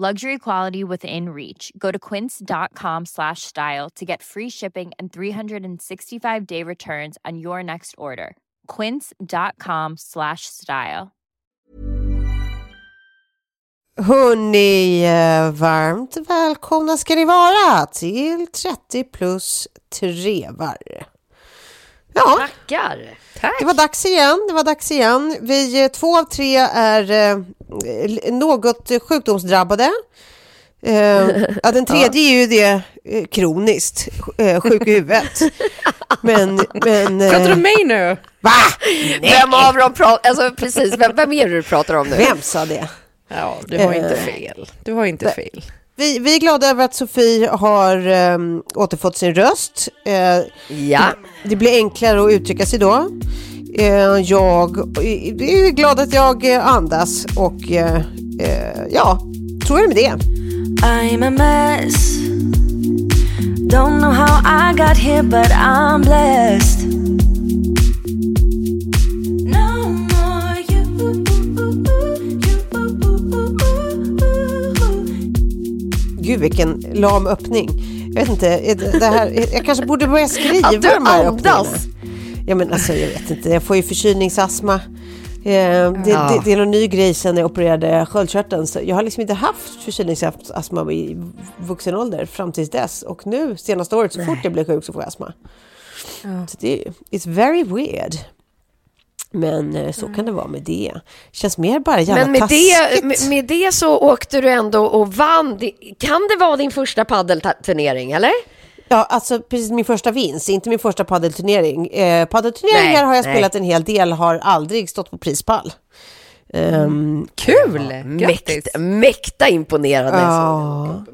Luxury quality within reach. Go to quince.com slash style to get free shipping and 365 day returns on your next order. Quince.com slash style. Hörni, eh, varmt välkomna ska ni vara till 30 plus trevar. Ja, Tackar! Tack! det var dags igen. Det var dags igen. Vi, eh, två av tre är eh, något sjukdomsdrabbade. Eh, ja, den tredje är ju det eh, kroniskt, eh, sjuk i huvudet. Men, men... eh, Pratar du om mig nu? Va? Vem av dem pratar... Alltså precis, vem, vem är det du pratar om nu? Vem sa det? Ja, du har inte Eh, fel. Du har inte fel. Vi, vi är glada över att Sofie har um, återfått sin röst. Eh, Ja. Det blir enklare att uttrycka sig då. Eh, jag är glad att jag eh, andas och eh, ja, så är det med det. I'm a mess. Don't know how I got here, but I'm blessed. Gud vilken lam öppning. Jag vet inte, det här, jag kanske borde börja skriva Att du de här andas. Ja men alltså jag vet inte, jag får ju förkylningsastma. Eh, det, det, det är någon ny grej sen jag opererade sköldkörteln. Så jag har liksom inte haft förkylningsastma i vuxen ålder fram tills dess. Och nu senaste året så fort jag blir sjuk så får jag astma. Så det it's very weird. Men eh, så kan det vara med det. Känns mer bara jävla Men med taskigt. det, med, med det så åkte du ändå och vann. Kan det vara din första paddelturnering, eller? Ja, alltså precis min första vinst, inte min första paddelturnering. Eh, paddelturneringar Nej, har jag nej. spelat en hel del, har aldrig stått på prispall. Ehm, Kul! Mäkta, mäkta imponerande. Ja.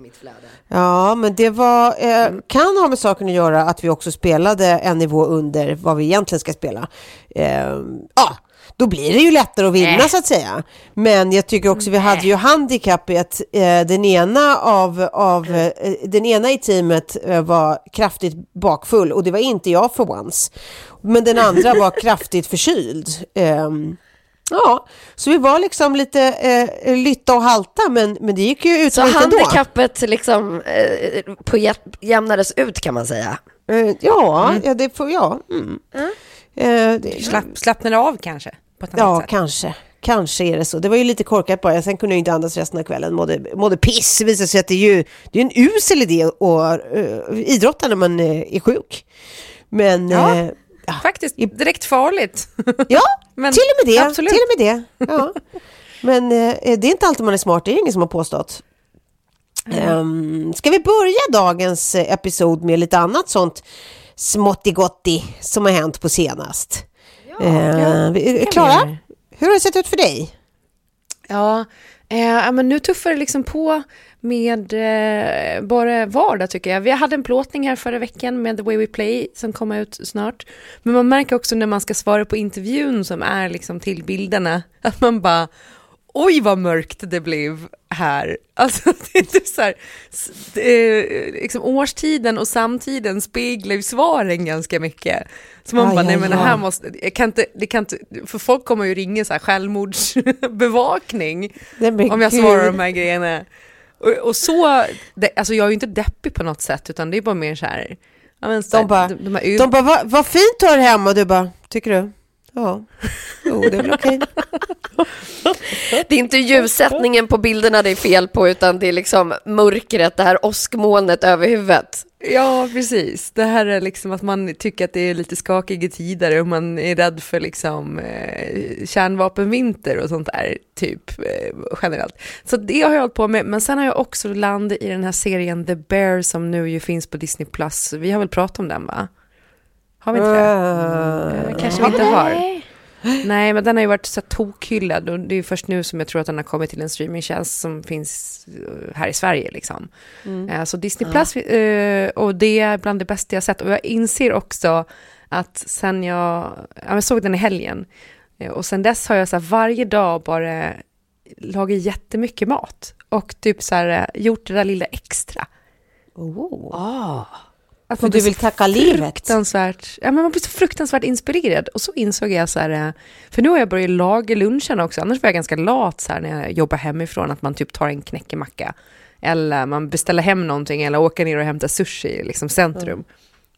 Ja, men det var, eh, kan ha med saken att göra att vi också spelade en nivå under vad vi egentligen ska spela. Ehm, ja, då blir det ju lättare att vinna Äh. så att säga. Men jag tycker också vi hade ju handikappet. Eh, den, ena av, av, eh, den ena i teamet eh, var kraftigt bakfull och det var inte jag för once. Men den andra var kraftigt förkyld. Ja, så vi var liksom lite eh, lytta och halta men, men det gick ju Så utmärkt ändå. handikappet liksom eh, på jä- jämnades ut kan man säga. Eh, ja, ja, det får jag. Mm. Eh, det, Slapp, slappnade av kanske? På ett Ja, sätt. kanske. Kanske är det så. Det var ju lite korkat bara. Sen kunde jag inte andas resten av kvällen. Mådde, mådde piss. Det visade sig att det är ju det är en usel idé att uh, idrotta när man eh, är sjuk. Men Ja. eh, ja, Faktiskt direkt farligt. ja Men till och med det. absolut. Till och med det. Ja. Men eh, det är inte alltid man är smart. Det är ingen som har påstått. Um, ska vi börja dagens eh, episod med lite annat sånt småttigotti som har hänt på senast? Eh, vi- Klara, hur har det sett ut för dig? Ja, eh, ja, men nu tuffar det liksom på med eh, bara vardag tycker jag. Vi hade en plåtning här förra veckan med The Way We Play som kommer ut snart. Men man märker också när man ska svara på intervjun som är liksom till bilderna att man bara oj vad mörkt det blev här. Alltså det är typ så här, är, liksom årstiden och samtiden speglar ju svaren ganska mycket. Så man Aj, bara, nej men det här måste, jag kan inte, det kan inte, för folk kommer ju ringa så här självmordsbevakning Nej, om jag svarar de här grejerna. Och, och så, det, alltså jag är ju inte deppig på något sätt utan det är bara mer så här, ja, men så här De bara, de, de här de bara vad vad fint du har hemma och du bara, tycker du? Ja, jo det är väl okej. Det är inte ljussättningen på bilderna det är fel på, utan det är liksom mörkret, det här åskmolnet över huvudet. Ja, precis. Det här är liksom att man tycker att det är lite skakiga tider och man är rädd för liksom eh, kärnvapenvinter och sånt där, typ eh, generellt. Så det har jag hållit på med, men sen har jag också landat i den här serien The Bear som nu ju finns på Disney+. Plus. Vi har väl pratat om den va? Har vi inte det? Eh, kanske vi inte har. Nej, men den har ju varit så tokhyllad och det är först nu som jag tror att den har kommit till en streamingtjänst som finns eh, här i Sverige. Liksom. Eh, Så Disney Plus, eh, och det är bland det bästa jag sett. Och jag inser också att sen jag, ja, jag såg den i helgen, och sen dess har jag så här, varje dag bara lagat jättemycket mat. Och typ så här, gjort det där lilla extra. Oh. Att man du vill tacka livet. fruktansvärt, ja, men man blir så fruktansvärt inspirerad. Och så insåg jag så här, eh, för nu har jag börjat laga lunchen också. Annars var jag ganska lat så här när jag jobbar hemifrån, att man typ tar en knäckemacka. Eller man beställer hem någonting eller åker ner och hämtar sushi i liksom centrum.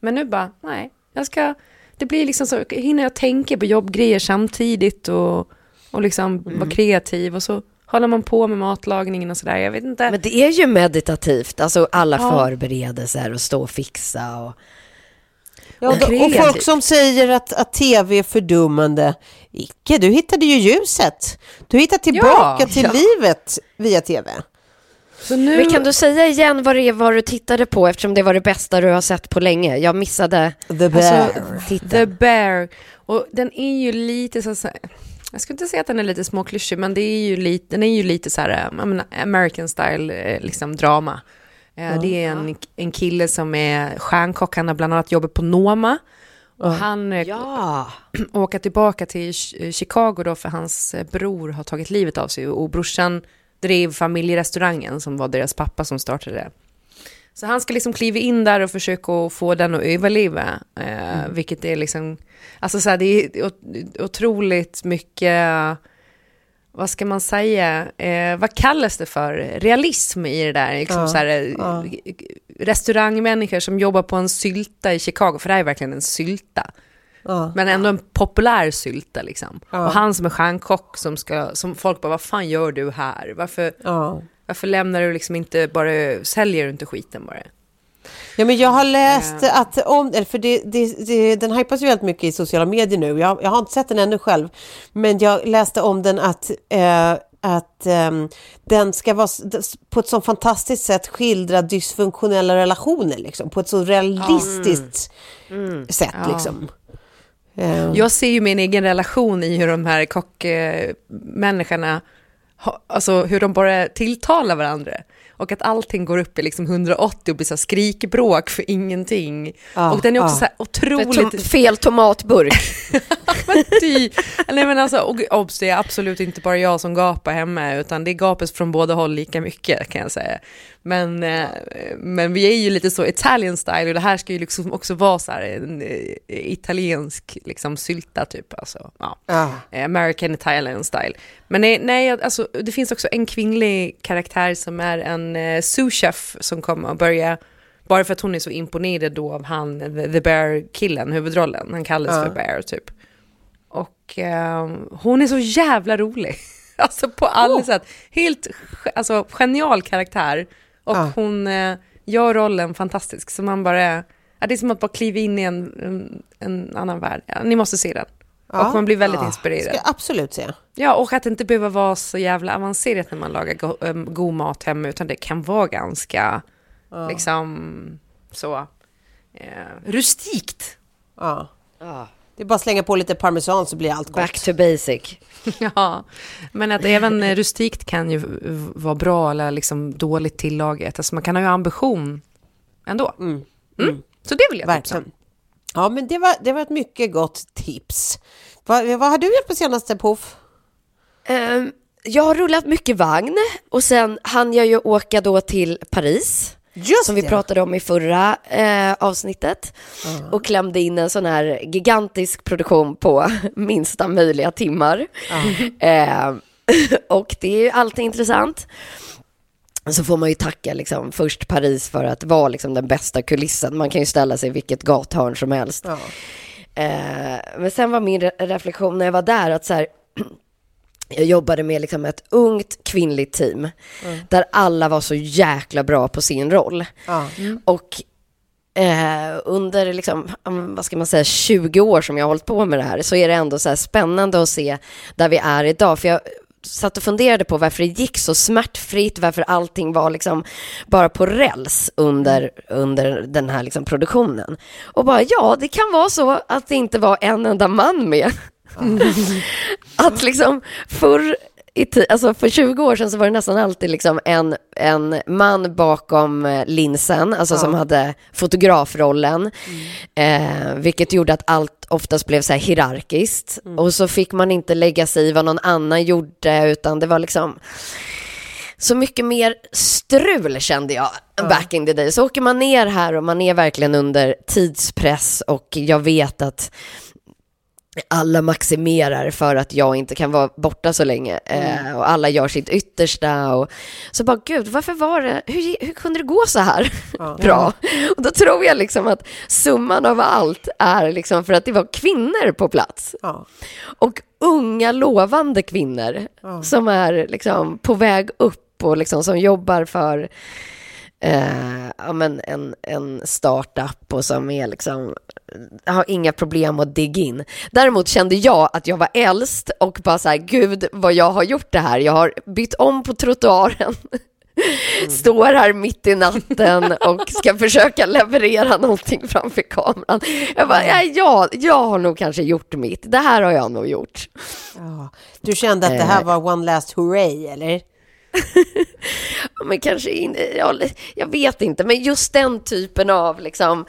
Men nu bara, nej, jag ska, det blir liksom så, hinner jag tänka på jobbgrejer samtidigt och, och liksom vara kreativ och så håller man på med matlagningen och sådär. Jag vet inte. Men det är ju meditativt, alltså alla Ja. förberedelser och stå och fixa och... Ja, och, och folk som säger att, att tv är fördummande. Icke, du hittade ju ljuset. Du hittade tillbaka Ja, till ja. livet via tv. så nu, Men kan du säga igen vad det är vad du tittade på eftersom det var det bästa du har sett på länge? Jag missade The Bear. Alltså, The Bear. Och den är ju lite så så jag skulle inte säga att den är lite småklyschig, men det är ju lite, den är ju lite så här, eh, menar, American style eh, liksom drama. Eh, Det är en, en kille som är stjärnkock, han har bland annat jobbat på Noma. Och han Ja, åker tillbaka till Ch- Chicago då för hans bror har tagit livet av sig och brorsan drev familjerestaurangen som var deras pappa som startade det. Så han ska liksom kliva in där och försöka få den att överleva, eh, vilket är liksom, alltså så här, det är ot- otroligt mycket, vad ska man säga, eh, vad kallas det för, realism i det där, liksom Ja, så här, ja. restaurangmänniskor som jobbar på en sylta i Chicago, för det här är verkligen en sylta. Ja. Men ändå en populär sylta liksom. Och han som är stjärnkock som ska, som folk bara, vad fan gör du här? Varför. Varför lämnar du liksom inte bara, säljer du inte skiten bara? Ja, men jag har läst att om, för det, det, det, den hypas ju väldigt mycket i sociala medier nu. Jag, jag har inte sett den ännu själv, men jag läste om den att, eh, att ehm, den ska vara på ett så fantastiskt sätt skildra dysfunktionella relationer, liksom, på ett så realistiskt sätt. Ja. Liksom. Eh, Jag ser ju min egen relation i hur de här kockmänniskorna, ha- alltså hur de bara tilltalar varandra. Och att allting går upp i liksom 180 och blir så skrikbråk för ingenting. Ja, och den är också ja. så otroligt... tom, fel tomatburk. men ty, nej men alltså, och obs, det är absolut inte bara jag som gapar hemma, utan det gapes från båda håll lika mycket kan jag säga. Men, eh, men vi är ju lite så Italian style och det här ska ju liksom också vara så här en eh, italiensk liksom sylta typ, alltså, ja. Eh, American Italian style. Men nej, nej, alltså, det finns också en kvinnlig karaktär som är en eh, sous-chef som kommer att börja, bara för att hon är så imponerad då av han, the, Bear-killen, huvudrollen, han kallas Ja. för Bear typ. Och eh, hon är så jävla rolig. Alltså på alla sätt. Helt alltså, genial karaktär. Och Ja. hon eh, gör rollen fantastisk. Så man bara, ja, det är som att bara kliva in i en, en, en annan värld. Ja, ni måste se den. Ja. Och man blir väldigt Ja. inspirerad. Ska jag absolut se. Ja, och att det inte behöver vara så jävla avancerat när man lagar go- äm, god mat hemma, utan det kan vara ganska, liksom, så, eh, rustikt. Ja. Det är bara att slänga på lite parmesan så blir allt gott. Back to basic. ja, men att även rustikt kan ju vara bra eller liksom dåligt tillagat. Alltså man kan ha ju ambition ändå. Mm. Mm. Så det vill jag tipsa om. Verkligen. Ja, men det var, det var ett mycket gott tips. Vad, vad har du gjort på senaste Puff? Ehm, jag har rullat mycket vagn och sen hann jag ju åka då till Paris. Just som vi det. pratade om i förra eh, avsnittet. Och klämde in en sån här gigantisk produktion på minsta möjliga timmar. Eh, och det är ju alltid intressant. Så får man ju tacka liksom, först Paris för att vara liksom, den bästa kulissen. Man kan ju ställa sig i vilket gathörn som helst. Ja. Eh, men sen var min re- reflektion när jag var där att så här, jag jobbade med liksom ett ungt kvinnligt team där alla var så jäkla bra på sin roll. Ja. Och eh, under liksom, mm, vad ska man säga, 20 år som jag har hållit på med det här så är det ändå så spännande att se där vi är idag. För jag satt och funderade på varför det gick så smärtfritt, varför allting var liksom bara på räls under, under den här liksom produktionen. Och bara, ja, det kan vara så att det inte var en enda man med. att liksom förr i alltså för 20 år sedan så var det nästan alltid liksom en, en man bakom eh, linsen, alltså som hade fotografrollen, eh, vilket gjorde att allt oftast blev så här hierarkiskt. Och så fick man inte lägga sig i vad någon annan gjorde, utan det var liksom så mycket mer strul kände jag back in the day. Så åker man ner här och man är verkligen under tidspress och jag vet att alla maximerar för att jag inte kan vara borta så länge eh, och alla gör sitt yttersta och så bara gud varför var det, hur, hur kunde det gå så här bra? Och då tror jag liksom att summan av allt är liksom för att det var kvinnor på plats. Ja. och unga lovande kvinnor som är liksom på väg upp och liksom som jobbar för eh, ja, men en, en startup och som är liksom har inga problem att digga in. Däremot kände jag att jag var äldst och bara så här, gud vad jag har gjort det här. Jag har bytt om på trottoaren. Står här mitt i natten och ska försöka leverera någonting framför kameran. Jag bara, ja, ja, jag har nog kanske gjort mitt. Det här har jag nog gjort. Ja. Du kände att det här var one last hooray, eller? men kanske in, ja, jag vet inte, men just den typen av liksom,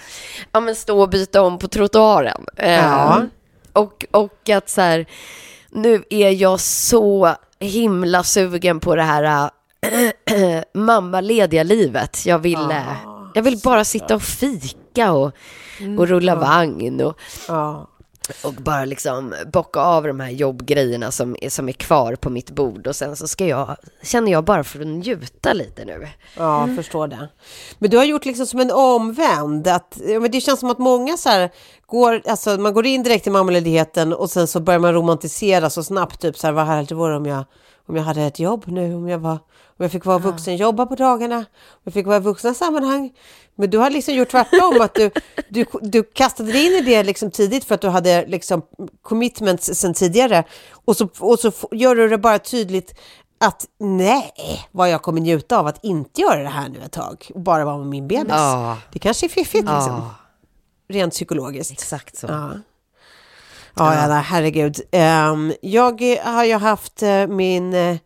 ja men stå och byta om på trottoaren. Ja. och, och att så här, nu är jag så himla sugen på det här äh, mammalediga livet. Jag vill, Ah, jag vill bara sitta och fika och, och rulla vagn och, Ja och bara liksom bocka av de här jobbgrejerna som är, som är kvar på mitt bord och sen så ska jag, känner jag bara för att njuta lite nu. Ja, förstår det. Men du har gjort liksom som en omvänd. Att, men det känns som att många så här går, alltså man går in direkt i mammaledigheten och sen så börjar man romantisera så snabbt. Typ så här, vad härligt det vore om jag, om jag hade ett jobb nu, om jag, var, om jag fick vara vuxen, jobba på dagarna, om jag fick vara i vuxna sammanhang. Men du har liksom gjort tvärtom, att du, du, du kastade dig in i det liksom tidigt för att du hade liksom commitments sen tidigare. Och så, och så gör du det bara tydligt att nej, vad jag kommer njuta av att inte göra det här nu ett tag och bara vara med min bebis. Ja. Det kanske är fiffigt liksom, Ja, rent psykologiskt. exakt så. Ja. Ja, ja, herregud. Ehm, jag har ju haft eh, min...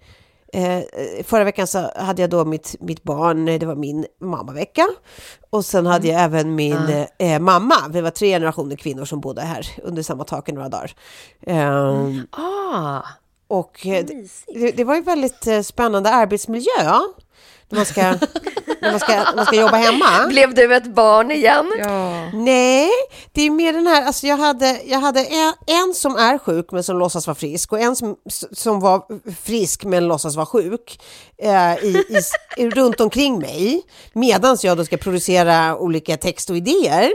eh, eh, förra veckan så hade jag då mitt, mitt barn, eh, det var min mammavecka. Och sen hade jag även min eh, mamma. Vi var tre generationer kvinnor som bodde här under samma tak i några dagar. Ehm, Ah, och eh, det, det var ju väldigt eh, spännande arbetsmiljö. När man ska, när man ska, när man ska jobba hemma. blev du ett barn igen? Ja. Nej, det är mer den här, alltså jag hade, jag hade en, en som är sjuk men som låtsas vara frisk och en som, som var frisk men låtsas vara sjuk eh, i, i, runt omkring mig medan jag då ska producera olika text och idéer.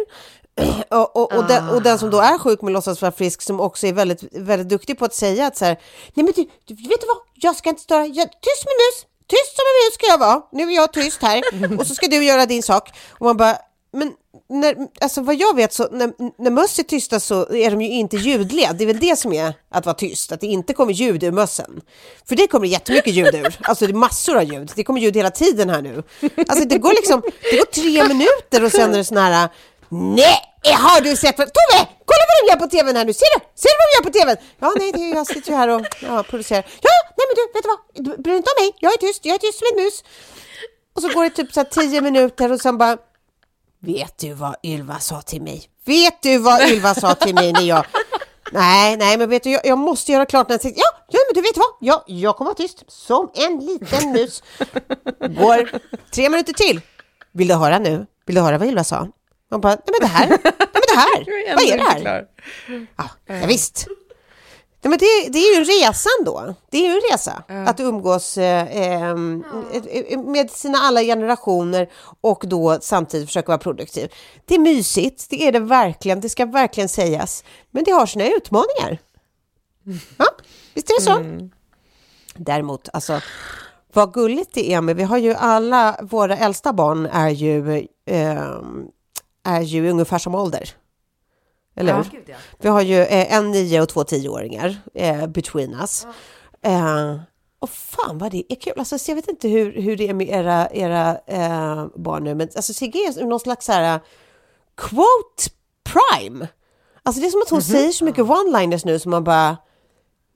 Och, och, och, den, och den som då är sjuk men låtsas vara frisk som också är väldigt, väldigt duktig på att säga att så här, nej men du, du vet du vad, jag ska inte störa, jag, tyst med mus, tyst som en mus ska jag vara, nu är jag tyst här och så ska du göra din sak. Och man bara, men när, alltså vad jag vet så när, när möss är tysta så är de ju inte ljudliga. Det är väl det som är att vara tyst, att det inte kommer ljud ur mössen. För det kommer jättemycket ljud ur. Alltså det är massor av ljud. Det kommer ljud hela tiden här nu. Alltså det går liksom, det går tre minuter och sen är det sån här Nej, Eh, har du sett vad... Tove! Kolla vad de gör på tvn här nu! Ser du? Ser du vad de gör på tvn? Ja, nej, det är, jag sitter ju här och ja, producerar. Ja, nej men du, vet du vad? Du bryr dig inte om mig. Jag är tyst, jag är tyst som en mus. Och så går det typ så här tio minuter och sen bara Vet du vad Ylva sa till mig? Vet du vad Ylva sa till mig när jag... Nej, nej, men vet du, jag, jag måste göra klart när jag ja, ja, men du vet vad, ja, jag kommer vara tyst som en liten mus. Går tre minuter till. Vill du höra nu? Vill du höra vad Ylva sa? Man bara, nej men det här, nej men det här, vad är det här? Ja, ja, visst. Nej, men det, det är ju en resa ändå. Det är ju en resa att umgås eh, eh, med sina alla generationer och då samtidigt försöka vara produktiv. Det är mysigt, det är det verkligen, det ska verkligen sägas. Men det har sina utmaningar. Ja, visst är det så? Däremot, alltså, vad gulligt det är med, vi har ju alla, våra äldsta barn är ju, eh, är ju ungefär som ålder. Eller hur? Vi har ju eh, en nio och två tioåringar eh, between us. Eh, och fan vad det är kul. Alltså, så jag vet inte hur, hur det är med era, era eh, barn nu, men alltså, Sigge är någon slags så här, quote prime. Alltså det är som att hon säger så mycket one-liners nu som man bara,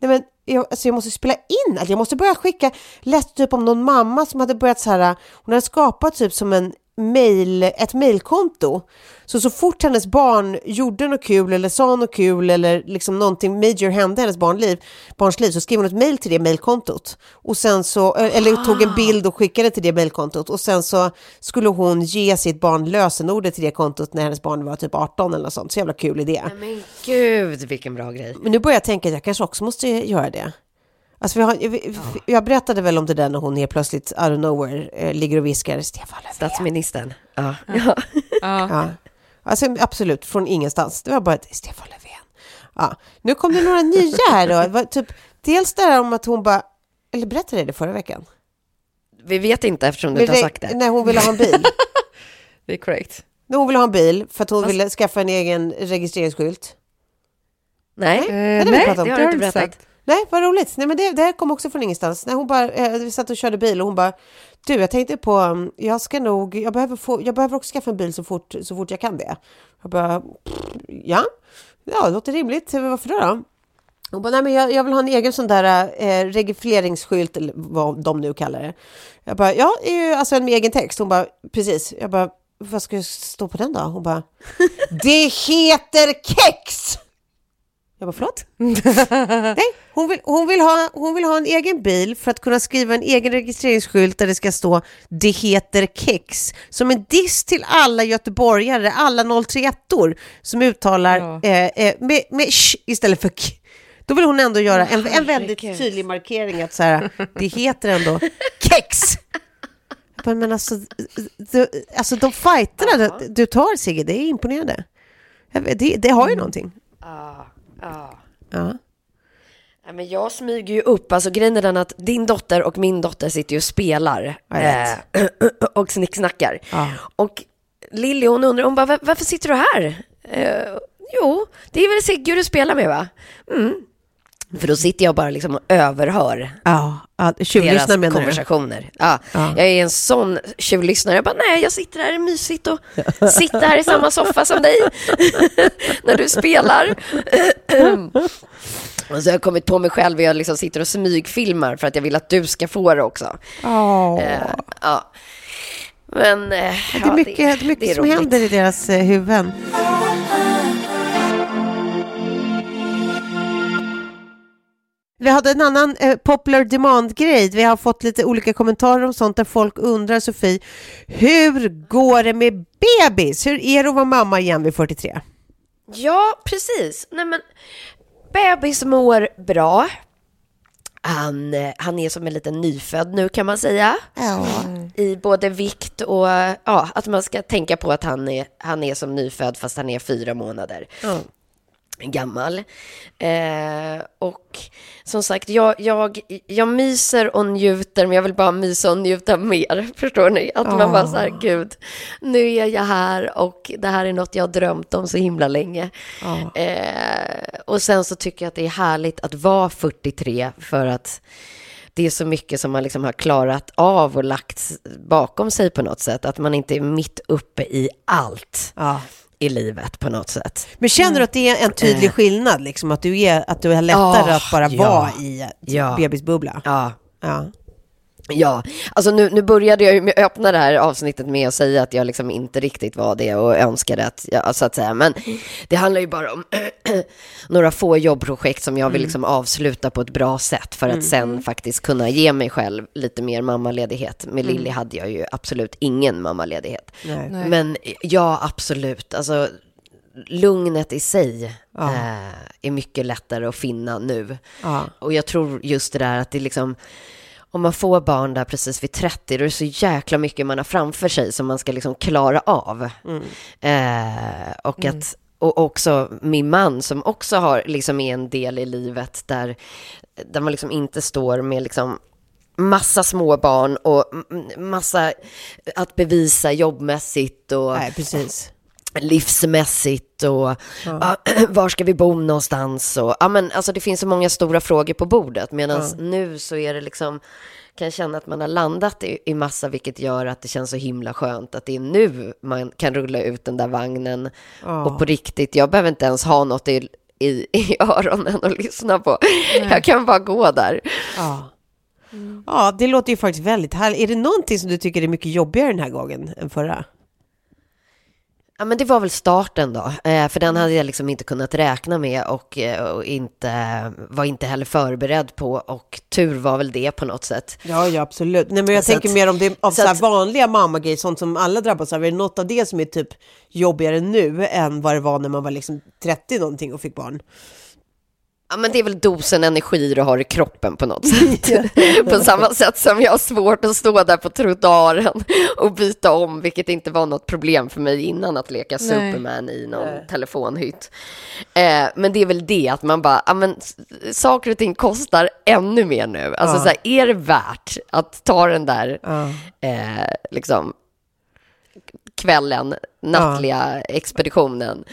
nej men jag, alltså jag måste spela in, jag måste börja skicka, läste typ om någon mamma som hade börjat så här, hon hade skapat typ som en mail, ett mailkonto. Så så fort hennes barn gjorde något kul eller sa något kul eller liksom någonting major hände i hennes barnliv, barns liv så skrev hon ett mail till det mailkontot. Och sen så, eller tog en bild och skickade till det mailkontot och sen så skulle hon ge sitt barn lösenordet till det kontot när hennes barn var typ 18 eller något sånt. Så jävla kul idé. Men gud, vilken bra grej. Men nu börjar jag tänka att jag kanske också måste göra det. Alltså vi har, jag, jag berättade väl om det där när hon helt plötsligt out of nowhere eh, ligger och viskar Stefan Löfven. Statsministern. Ja. ja. Ja. Alltså absolut, från ingenstans. Det var bara ett Stefan Löfven. Ja. Nu kom det några nya här då. Typ, dels det här om att hon bara, eller berättade det förra veckan? Vi vet inte eftersom du inte har sagt det. När hon ville ha en bil. Det är korrekt. när hon ville ha en bil för att hon ville skaffa en egen registreringsskylt. Nej, vi pratat om. det har du inte berättat. Nej, vad roligt. Nej, men det, det här kom också från ingenstans. När hon bara, eh, vi satt och körde bil och hon bara, du, jag tänkte på, mm, jag ska nog, jag behöver, få, jag behöver också skaffa en bil så fort, så fort jag kan det. Jag bara, ja, ja, det låter rimligt. Varför då? då? Hon bara, nej men jag, jag vill ha en egen sån där eh, registreringsskylt, eller vad de nu kallar det. Jag bara, ja, är ju alltså en med egen text. Hon bara, precis. Jag bara, vad ska jag stå på den då? Hon bara, det heter kex! Jag bara, förlåt? Nej, hon vill, hon, vill ha, hon vill ha en egen bil för att kunna skriva en egen registreringsskylt där det ska stå Det heter kex. Som en diss till alla göteborgare, alla 031or som uttalar Ja. eh, eh, med, med sh istället för k. Då vill hon ändå göra en, en väldigt tydlig markering att så här, det heter ändå kex. Jag bara, Men alltså, du, alltså de fighterna du, du tar Sigge, det är imponerande. Det, det har ju någonting. Ja, ja. Ja. Men jag smyger ju upp, alltså grejen är den att din dotter och min dotter sitter ju och spelar eh, och snicksnackar. Ja. Och Lilly hon undrar, hon bara, "Va- varför sitter du här? Eh, jo, det är väl Sigge du spelar med va? Mm. För då sitter jag bara liksom och överhör Ja, ja deras menar konversationer. Ja, Ja. Jag är en sån tjuvlyssnare. Jag bara, nej, jag sitter här, det är mysigt och sitter här i samma soffa som dig när du spelar. och så har jag kommit på mig själv och jag liksom sitter och smygfilmar för att jag vill att du ska få det också. Åh. Eh, ja. Men eh, det är ja, mycket, det är det mycket är som roligt. händer i deras eh, huvuden. Vi hade en annan eh, popular demand-grej. Vi har fått lite olika kommentarer om sånt där folk undrar, Sofie, hur går det med bebis? Hur är det att vara mamma igen vid 43? Ja, precis. Nej, men bebis mår bra. Han, eh, han är som en liten nyfödd nu kan man säga. Ja. I både vikt och ja, att man ska tänka på att han är, han är som nyfödd fast han är fyra månader gammal. Eh, och som sagt, jag, jag, jag myser och njuter, men jag vill bara mysa och njuta mer. Förstår ni? Att man bara så här, gud, nu är jag här och det här är något jag har drömt om så himla länge. Eh, och sen så tycker jag att det är härligt att vara 43 för att det är så mycket som man liksom har klarat av och lagt bakom sig på något sätt. Att man inte är mitt uppe i allt Ja. I livet på något sätt. Men känner du att det är en tydlig skillnad, liksom, att, du är, att du har lättare Ja, att bara ja, vara i ja. bebisbubbla? Ja, Ja. Ja, alltså nu, nu började jag ju med- öppna det här avsnittet med att säga att jag liksom inte riktigt var det och önskade att, ja, så att säga, men det handlar ju bara om några få jobbprojekt som jag vill liksom avsluta på ett bra sätt för att sen faktiskt kunna ge mig själv lite mer mammaledighet. Med Lilly hade jag ju absolut ingen mammaledighet. Nej. Men ja, absolut, alltså lugnet i sig Ja. eh, är mycket lättare att finna nu. Ja. Och jag tror just det där att det liksom, om man får barn där precis vid 30, då är det så jäkla mycket man har framför sig som man ska liksom klara av. Eh, och att och också min man som också har liksom är en del i livet där, där man liksom inte står med liksom massa små barn och massa att bevisa jobbmässigt och Nej, precis. Livsmässigt och ja, var ska vi bo någonstans och ja men alltså det finns så många stora frågor på bordet medan nu så är det liksom kan jag känna att man har landat i, i massa vilket gör att det känns så himla skönt att det är nu man kan rulla ut den där vagnen och på riktigt, jag behöver inte ens ha något i, i, i öronen att lyssna på. Jag kan bara gå där. Ja. ja, det låter ju faktiskt väldigt härligt. Är det någonting som du tycker är mycket jobbigare den här gången än förra? Ja, men det var väl starten då, eh, för den hade jag liksom inte kunnat räkna med och, eh, och inte, var inte heller förberedd på och tur var väl det på något sätt. Ja, ja absolut. Nej, men jag Så tänker att- mer om det av så så att- vanliga mammagrejer, sånt som alla drabbas av. Är det något av det som är typ jobbigare nu än vad det var när man var liksom 30 någonting och fick barn? Ja, men det är väl dosen energi du har i kroppen på något sätt. på samma sätt som jag har svårt att stå där på trottoaren och byta om, vilket inte var något problem för mig innan att leka Superman i någon telefonhytt. Eh, men det är väl det att man bara, ja men saker och ting kostar ännu mer nu. Alltså Ja. så här, är det värt att ta den där, eh, liksom, kvällen, nattliga expeditionen?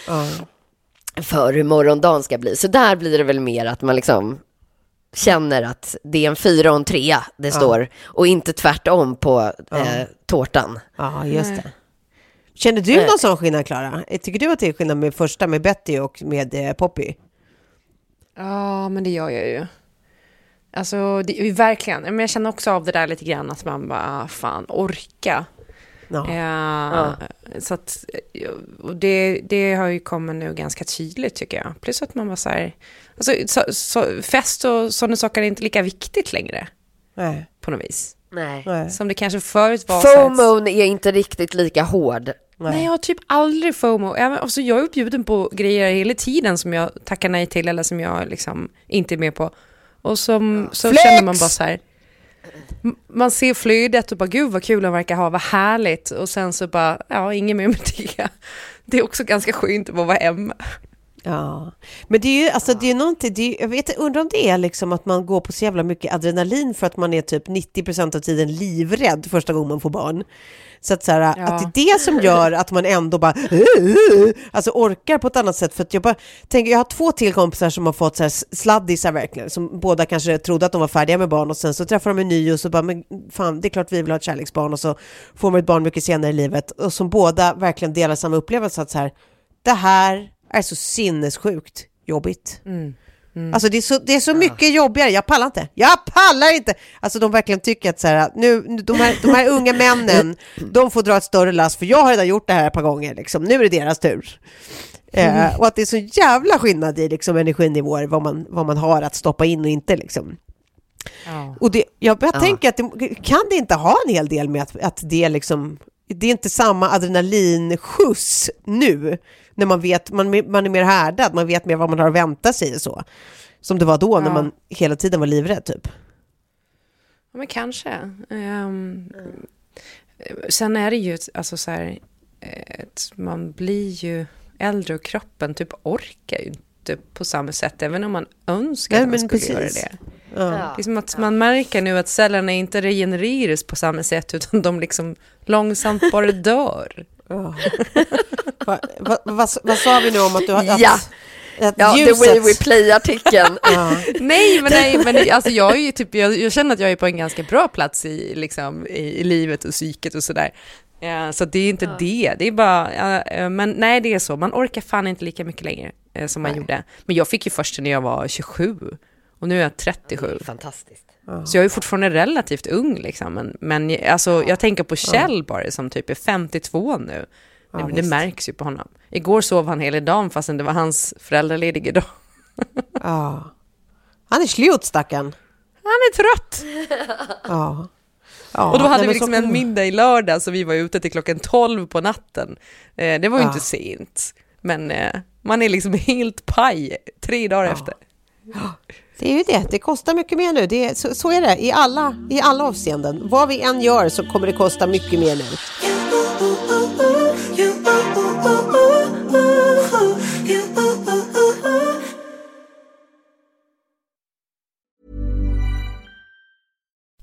Ja. för hur morgondagen ska bli. Så där blir det väl mer att man liksom känner att det är en fyra och en trea det står och inte tvärtom på eh, tårtan. Ja, just det. Känner du någon sån skillnad, Klara? Tycker du att det är skillnad med första, med Betty och med eh, Poppy? Ja, men det gör jag ju. Alltså, det är ju verkligen. Men jag känner också av det där lite grann att man bara, ah, fan, orka. Ja. Ja, Så att, och det, det har ju kommit nu ganska tydligt tycker jag. Plus att man var så här, alltså, så, så, fest och sådana saker är inte lika viktigt längre Nej. på något vis. Nej. Nej. Som det kanske förut var. så här- FOMO är inte riktigt lika hård. Nej, jag har typ aldrig FOMO. Även, alltså, jag är uppbjuden på grejer hela tiden som jag tackar nej till eller som jag liksom inte är med på. Och som, så Flex! känner man bara så här. Man ser flödet och bara gud vad kul de verkar ha, vad härligt. Och sen så bara, ja, inget mer med det. Det är också ganska skönt att vara hemma. Ja, men det är ju alltså, det är någonting, det är, jag vet, undrar om det är liksom att man går på så jävla mycket adrenalin för att man är typ 90% av tiden livrädd första gången man får barn. Så att, så här, Ja. att det är det som gör att man ändå bara alltså orkar på ett annat sätt. För att jag bara tänker, jag har två till kompisar som har fått så här sladdisar verkligen, som båda kanske trodde att de var färdiga med barn och sen så träffar de en ny och så bara, men fan, det är klart vi vill ha ett kärleksbarn och så får man ett barn mycket senare i livet och som båda verkligen delar samma upplevelse att så här, det här är så sinnessjukt jobbigt. Alltså det är så, det är så mycket jobbigare, jag pallar inte. Jag pallar inte! Alltså de verkligen tycker att så här, nu, de, här, de här unga männen, de får dra ett större lass för jag har redan gjort det här ett par gånger, liksom. nu är det deras tur. Eh, och att det är så jävla skillnad i liksom, energinivåer, vad man, vad man har att stoppa in och inte. Liksom. Och det, jag jag tänker att det, kan det inte ha en hel del med att, att det liksom det är inte samma adrenalinskjuts nu när man vet, man, man är mer härdad, man vet mer vad man har att vänta sig och så. Som det var då när Ja. man hela tiden var livrädd typ. Ja, men kanske. Ehm, sen är det ju alltså så här, ett, man blir ju äldre och kroppen typ orkar ju inte på samma sätt, även om man önskar Nej, att man skulle precis. göra det. Ja. Det är som att man märker nu att cellerna inte regenereras på samma sätt, utan de liksom långsamt bara dör. Ja. va, va, va, vad sa vi nu om att du har... Att, Ja. att Ja, the ljuset- way we play-artikeln. Ja. Nej, men, nej, men alltså jag, är ju typ, jag, jag känner att jag är på en ganska bra plats i, liksom, i, i livet och psyket och sådär. Ja, så det är inte det, det är bara, ja, eh, men nej det är så, man orkar fan inte lika mycket längre eh, som man gjorde. Men jag fick ju först när jag var 27 och nu är jag 37. Fantastiskt. Så jag är fortfarande relativt ung liksom. Men, men alltså, jag tänker på Kjell bara som typ är 52 nu. Ja, det, det visst. märks ju på honom. Igår sov han hela dagen fastän det var hans föräldralediga dag. Ja. Han är slut stackarn. Han är trött! Ja. ja. och då hade nej, vi liksom så en middag i lördag så vi var ute till klockan 12 på natten. Eh, det var ju Ja. inte sent. Men eh, man är liksom helt paj tre dagar efter. Det är ju det, det kostar mycket mer nu. Det är, så, så är det i alla, i alla avseenden. Vad vi än gör så kommer det kosta mycket mer nu.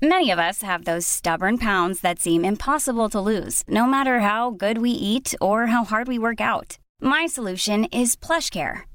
Many of us have those stubborn pounds that seem impossible to lose, no matter how good we eat or how hard we work out. My solution is PlushCare.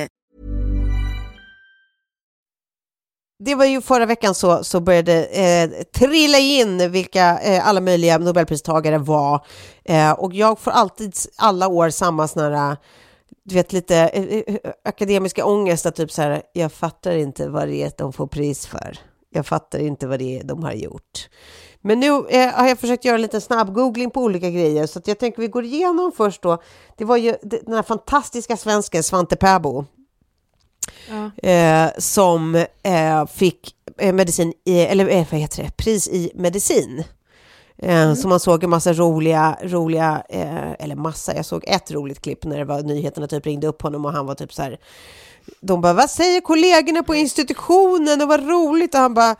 Det var ju förra veckan så, så började eh, trilla in vilka eh, alla möjliga Nobelpristagare var. Eh, och jag får alltid alla år samma sån här, du vet lite eh, eh, akademiska ångest, att typ så här, jag fattar inte vad det är de får pris för. Jag fattar inte vad det är de har gjort. Men nu eh, har jag försökt göra en liten snabb googling på olika grejer, så att jag tänker vi går igenom först då. Det var ju den här fantastiska svensken Svante Pääbo eh, som eh, fick eh, medicin i, eller eh, vad heter det, pris i medicin. Eh, Så man såg en massa roliga, roliga, eller massa, jag såg ett roligt klipp när det var nyheterna typ ringde upp honom och han var typ så här, de bara, vad säger kollegorna på institutionen? Och vad roligt. Och han bara,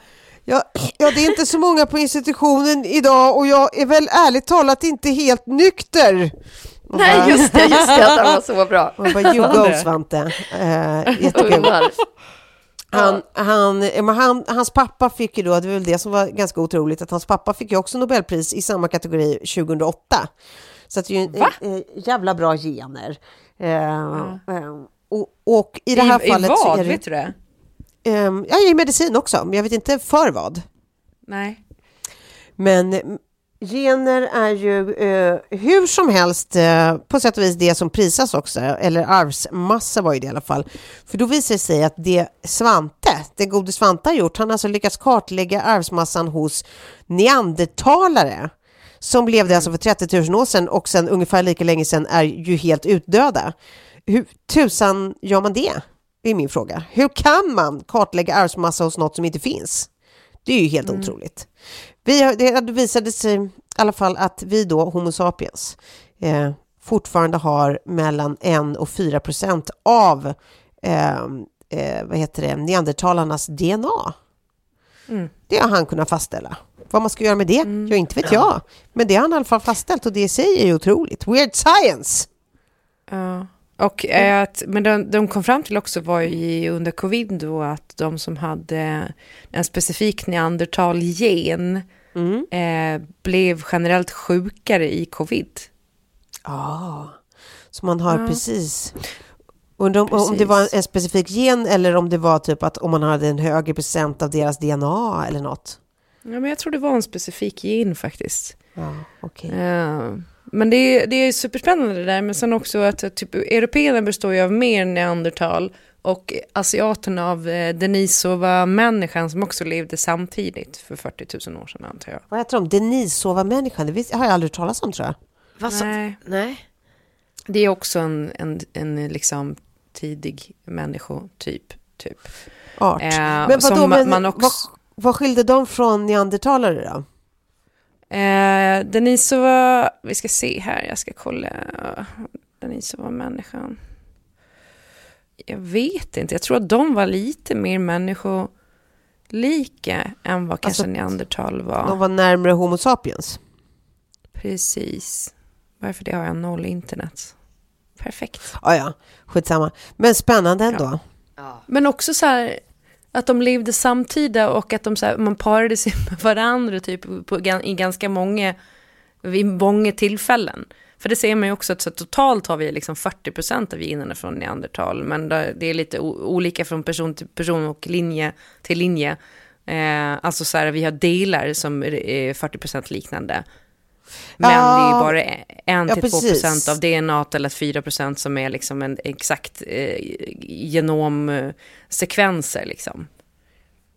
ja, ja det är inte så många på institutionen idag och jag är väl ärligt talat inte helt nykter. Och bara- Nej, just det, just det, att han var så bra. och bara, you go Svante. Eh, jättekul. Han, han, han, hans pappa fick ju då, det var väl det som var ganska otroligt, att hans pappa fick ju också Nobelpris i samma kategori 2008. Så att det är ju eh, jävla bra gener. Eh, och, och i det här I, fallet I så vad, är det, vet du det? eh, ja, i medicin också, men jag vet inte för vad. Nej. Men mm, gener är ju eh, hur som helst eh, på sätt och vis det som prisas också, eller arvsmassa var ju det i alla fall. För då visar det sig att det Svante, det gode Svante har gjort, han har alltså lyckats kartlägga arvsmassan hos neandertalare som levde alltså för 30 000 år sedan och sen ungefär lika länge sedan är ju helt utdöda. Hur tusan gör man det? är min fråga. Hur kan man kartlägga arvsmassa hos något som inte finns? Det är ju helt otroligt. Vi det visade sig i alla fall att vi då, Homo sapiens, eh, fortfarande har mellan 1 och 4 procent av eh, eh, vad heter det, neandertalarnas DNA. Det har han kunnat fastställa. Vad man ska göra med det? Ja, inte vet jag. Men det har han i alla fall fastställt och det i sig är ju otroligt. Weird science! Ja. Och eh, att, men de, de kom fram till också var ju i- under covid då att de som hade en specifik neandertal-gen Mm. eh, blev generellt sjukare i covid. Ja, så man har precis... Undrar om, om det var en specifik gen eller om det var typ att om man hade en högre procent av deras DNA eller något. Ja, men jag tror det var en specifik gen faktiskt. Ja, okay. Uh, men det är, det är superspännande det där, men sen också att typ, européerna består ju av mer neandertal och asiaterna av eh, Denisova-människan som också levde samtidigt för 40 000 år sedan antar jag. Vad heter de? Denisova-människan? Det har jag aldrig talat om tror jag. Vad Nej. Nej. Det är också en, en, en liksom tidig människotyp. Typ. Art. Eh, men vadå, men man också... vad, vad skilde de från neandertalare då? Eh, Denisova, vi ska se här, jag ska kolla. Denisova-människan. Jag vet inte, jag tror att de var lite mer människolika än vad kanske alltså, neandertal var. De var närmare Homo sapiens? Precis. Varför det har jag noll internet. Perfekt. Ja, ja, skitsamma. Men spännande ändå. Ja. Men också så här, att de levde samtida och att de så här, man parade sig med varandra typ på, i ganska många, vid många tillfällen. För det ser man ju också att så totalt har vi liksom 40% av generna från neandertal, men det är lite olika från person till person och linje till linje. Eh, alltså så här, vi har delar som är 40% liknande. Men ja, det är bara 1-2% av DNA eller 4% som är liksom en exakt eh, genomsekvenser. Liksom.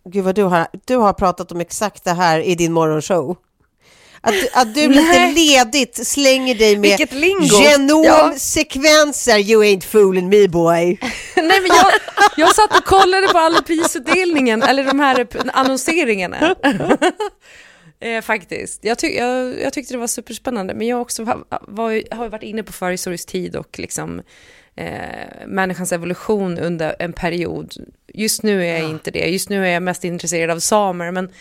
Gud vad du har, du har pratat om exakt det här i din morgonshow. Att, att du lite ledigt slänger dig med genomsekvenser, you ain't fooling me boy. Nej men jag, jag satt och kollade på alla prisutdelningen, eller de här annonseringarna. Eh, faktiskt. Jag, tyck, jag, jag, tyckte det var superspännande, men jag också var, var, har varit inne på förhistorisk tid och liksom eh, människans evolution under en period. Just nu är jag ja. inte det. Just nu är jag mest intresserad av samer, men,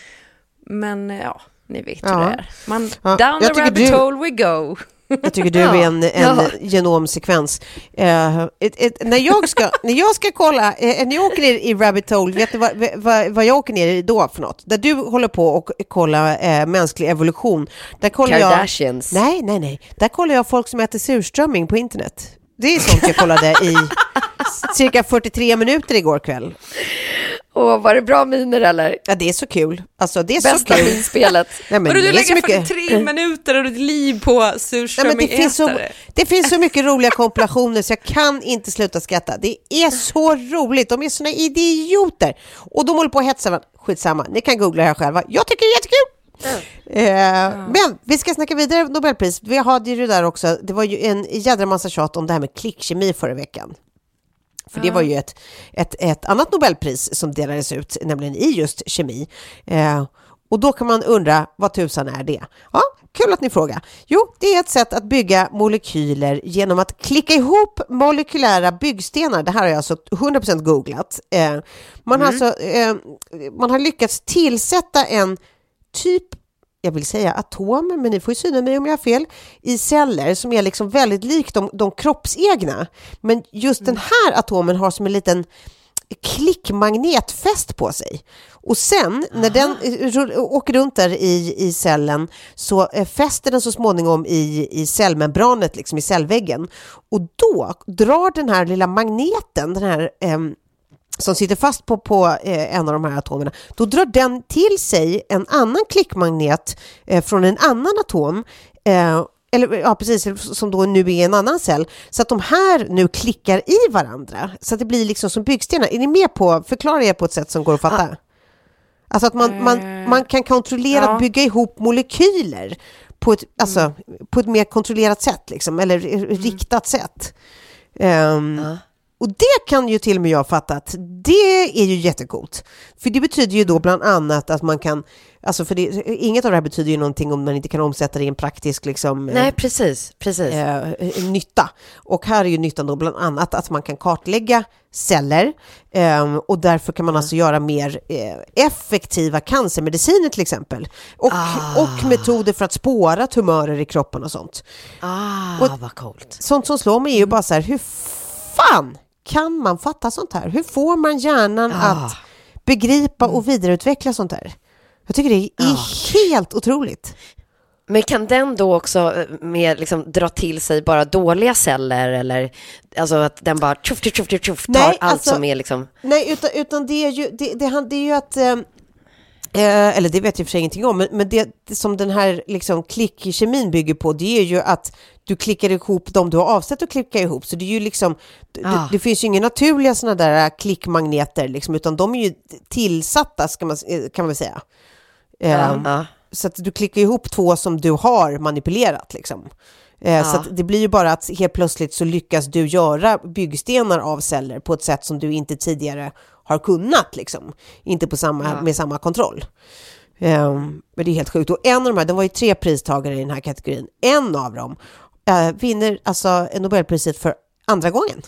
men ja, ni vet ja. hur det är. Man, ja. Down the rabbit du... hole we go. Jag tycker du är en, en ja. genomsekvens. Uh, ett, ett, när, jag ska, när jag ska kolla, uh, när jag åker ner i Rabbit Hole, vet du vad, vad, vad, jag åker ner i då för något? Där du håller på och kollar uh, mänsklig evolution. Där kollar Kardashians. Jag, nej, nej, nej. Där kollar jag folk som äter surströmming på internet. Det är sånt jag kollade i cirka 43 minuter igår kväll. Och var det bra miner eller? Ja, det är så kul. Alltså, det är Bästa så kul. minspelet. Nej, men du lägger mycket... 43 minuter av ditt liv på surströmmingätare. Det, finns så mycket roliga kompilationer så jag kan inte sluta skratta. Det är så roligt. De är såna idioter. Och de håller på att hetsa Skitsamma, ni kan googla det här själva. Jag tycker det är jättekul. Mm. Eh, mm. Men vi ska snacka vidare Nobelpris. Vi hade ju det där också. Det var ju en jädra massa tjat om det här med klickkemi förra veckan. För det var ju ett, ett, ett annat Nobelpris som delades ut, nämligen i just kemi. Eh, och då kan man undra, vad tusan är det? Ja, kul att ni frågar. Jo, det är ett sätt att bygga molekyler genom att klicka ihop molekylära byggstenar. Det här har jag alltså 100% googlat. Eh, man, har mm. alltså, eh, man har lyckats tillsätta en typ jag vill säga atomer, men ni får ju syna mig om jag har fel, i celler som är liksom väldigt lik de, de kroppsegna. Men just mm. den här atomen har som en liten klickmagnet fäst på sig. Och sen när den eh, åker runt där i, i cellen så eh, fäster den så småningom i, i cellmembranet, liksom i cellväggen. Och då drar den här lilla magneten, den här eh, som sitter fast på, på eh, en av de här atomerna, då drar den till sig en annan klickmagnet eh, från en annan atom eh, eller ja, precis, som då nu är en annan cell, så att de här nu klickar i varandra, så att det blir liksom som byggstenar. Är ni med på, förklara er på ett sätt som går att fatta? Ah. Alltså att man, man, eh, man kan kontrollera ja. bygga ihop molekyler på ett, alltså, mm. på ett mer kontrollerat sätt, liksom, eller mm. riktat sätt. Um, ah. Och det kan ju till och med jag fatta att det är ju jättecoolt. För det betyder ju då bland annat att man kan, alltså för det, inget av det här betyder ju någonting om man inte kan omsätta det i en praktisk liksom, Nej, precis, precis. Eh, nytta. Och här är ju nyttan då bland annat att man kan kartlägga celler eh, och därför kan man alltså göra mer eh, effektiva cancermediciner till exempel. Och, ah. och metoder för att spåra tumörer i kroppen och sånt. Ah, och vad coolt. Sånt som slår mig är ju bara så här, hur fan kan man fatta sånt här? Hur får man hjärnan ah. att begripa och mm. vidareutveckla sånt här? Jag tycker det är ah. helt otroligt. Men kan den då också eh, med, liksom, dra till sig bara dåliga celler eller alltså att den bara tjoff, tjoff, tjoff, tjoff tar nej, allt alltså, som är liksom... Nej, utan, utan det är ju, det, det, det är ju att eh, Eh, eller det vet jag för sig ingenting om, men, men det, det som den här liksom, klickkemin bygger på, det är ju att du klickar ihop de du har avsett att klicka ihop. Så det är ju liksom, Ah. det, det finns ju inga naturliga sådana där klickmagneter, liksom, utan de är ju tillsatta, ska man, eh, kan man väl säga. Eh, Ja. Så att du klickar ihop två som du har manipulerat. Liksom. Eh, Så Ja. att det blir ju bara att helt plötsligt så lyckas du göra byggstenar av celler på ett sätt som du inte tidigare har kunnat. Liksom. Inte på samma, Ja. med samma kontroll. Ehm, men det är helt sjukt. Och en av de här, det var ju tre pristagare i den här kategorin. En av dem eh, vinner alltså Nobelpriset för andra gången.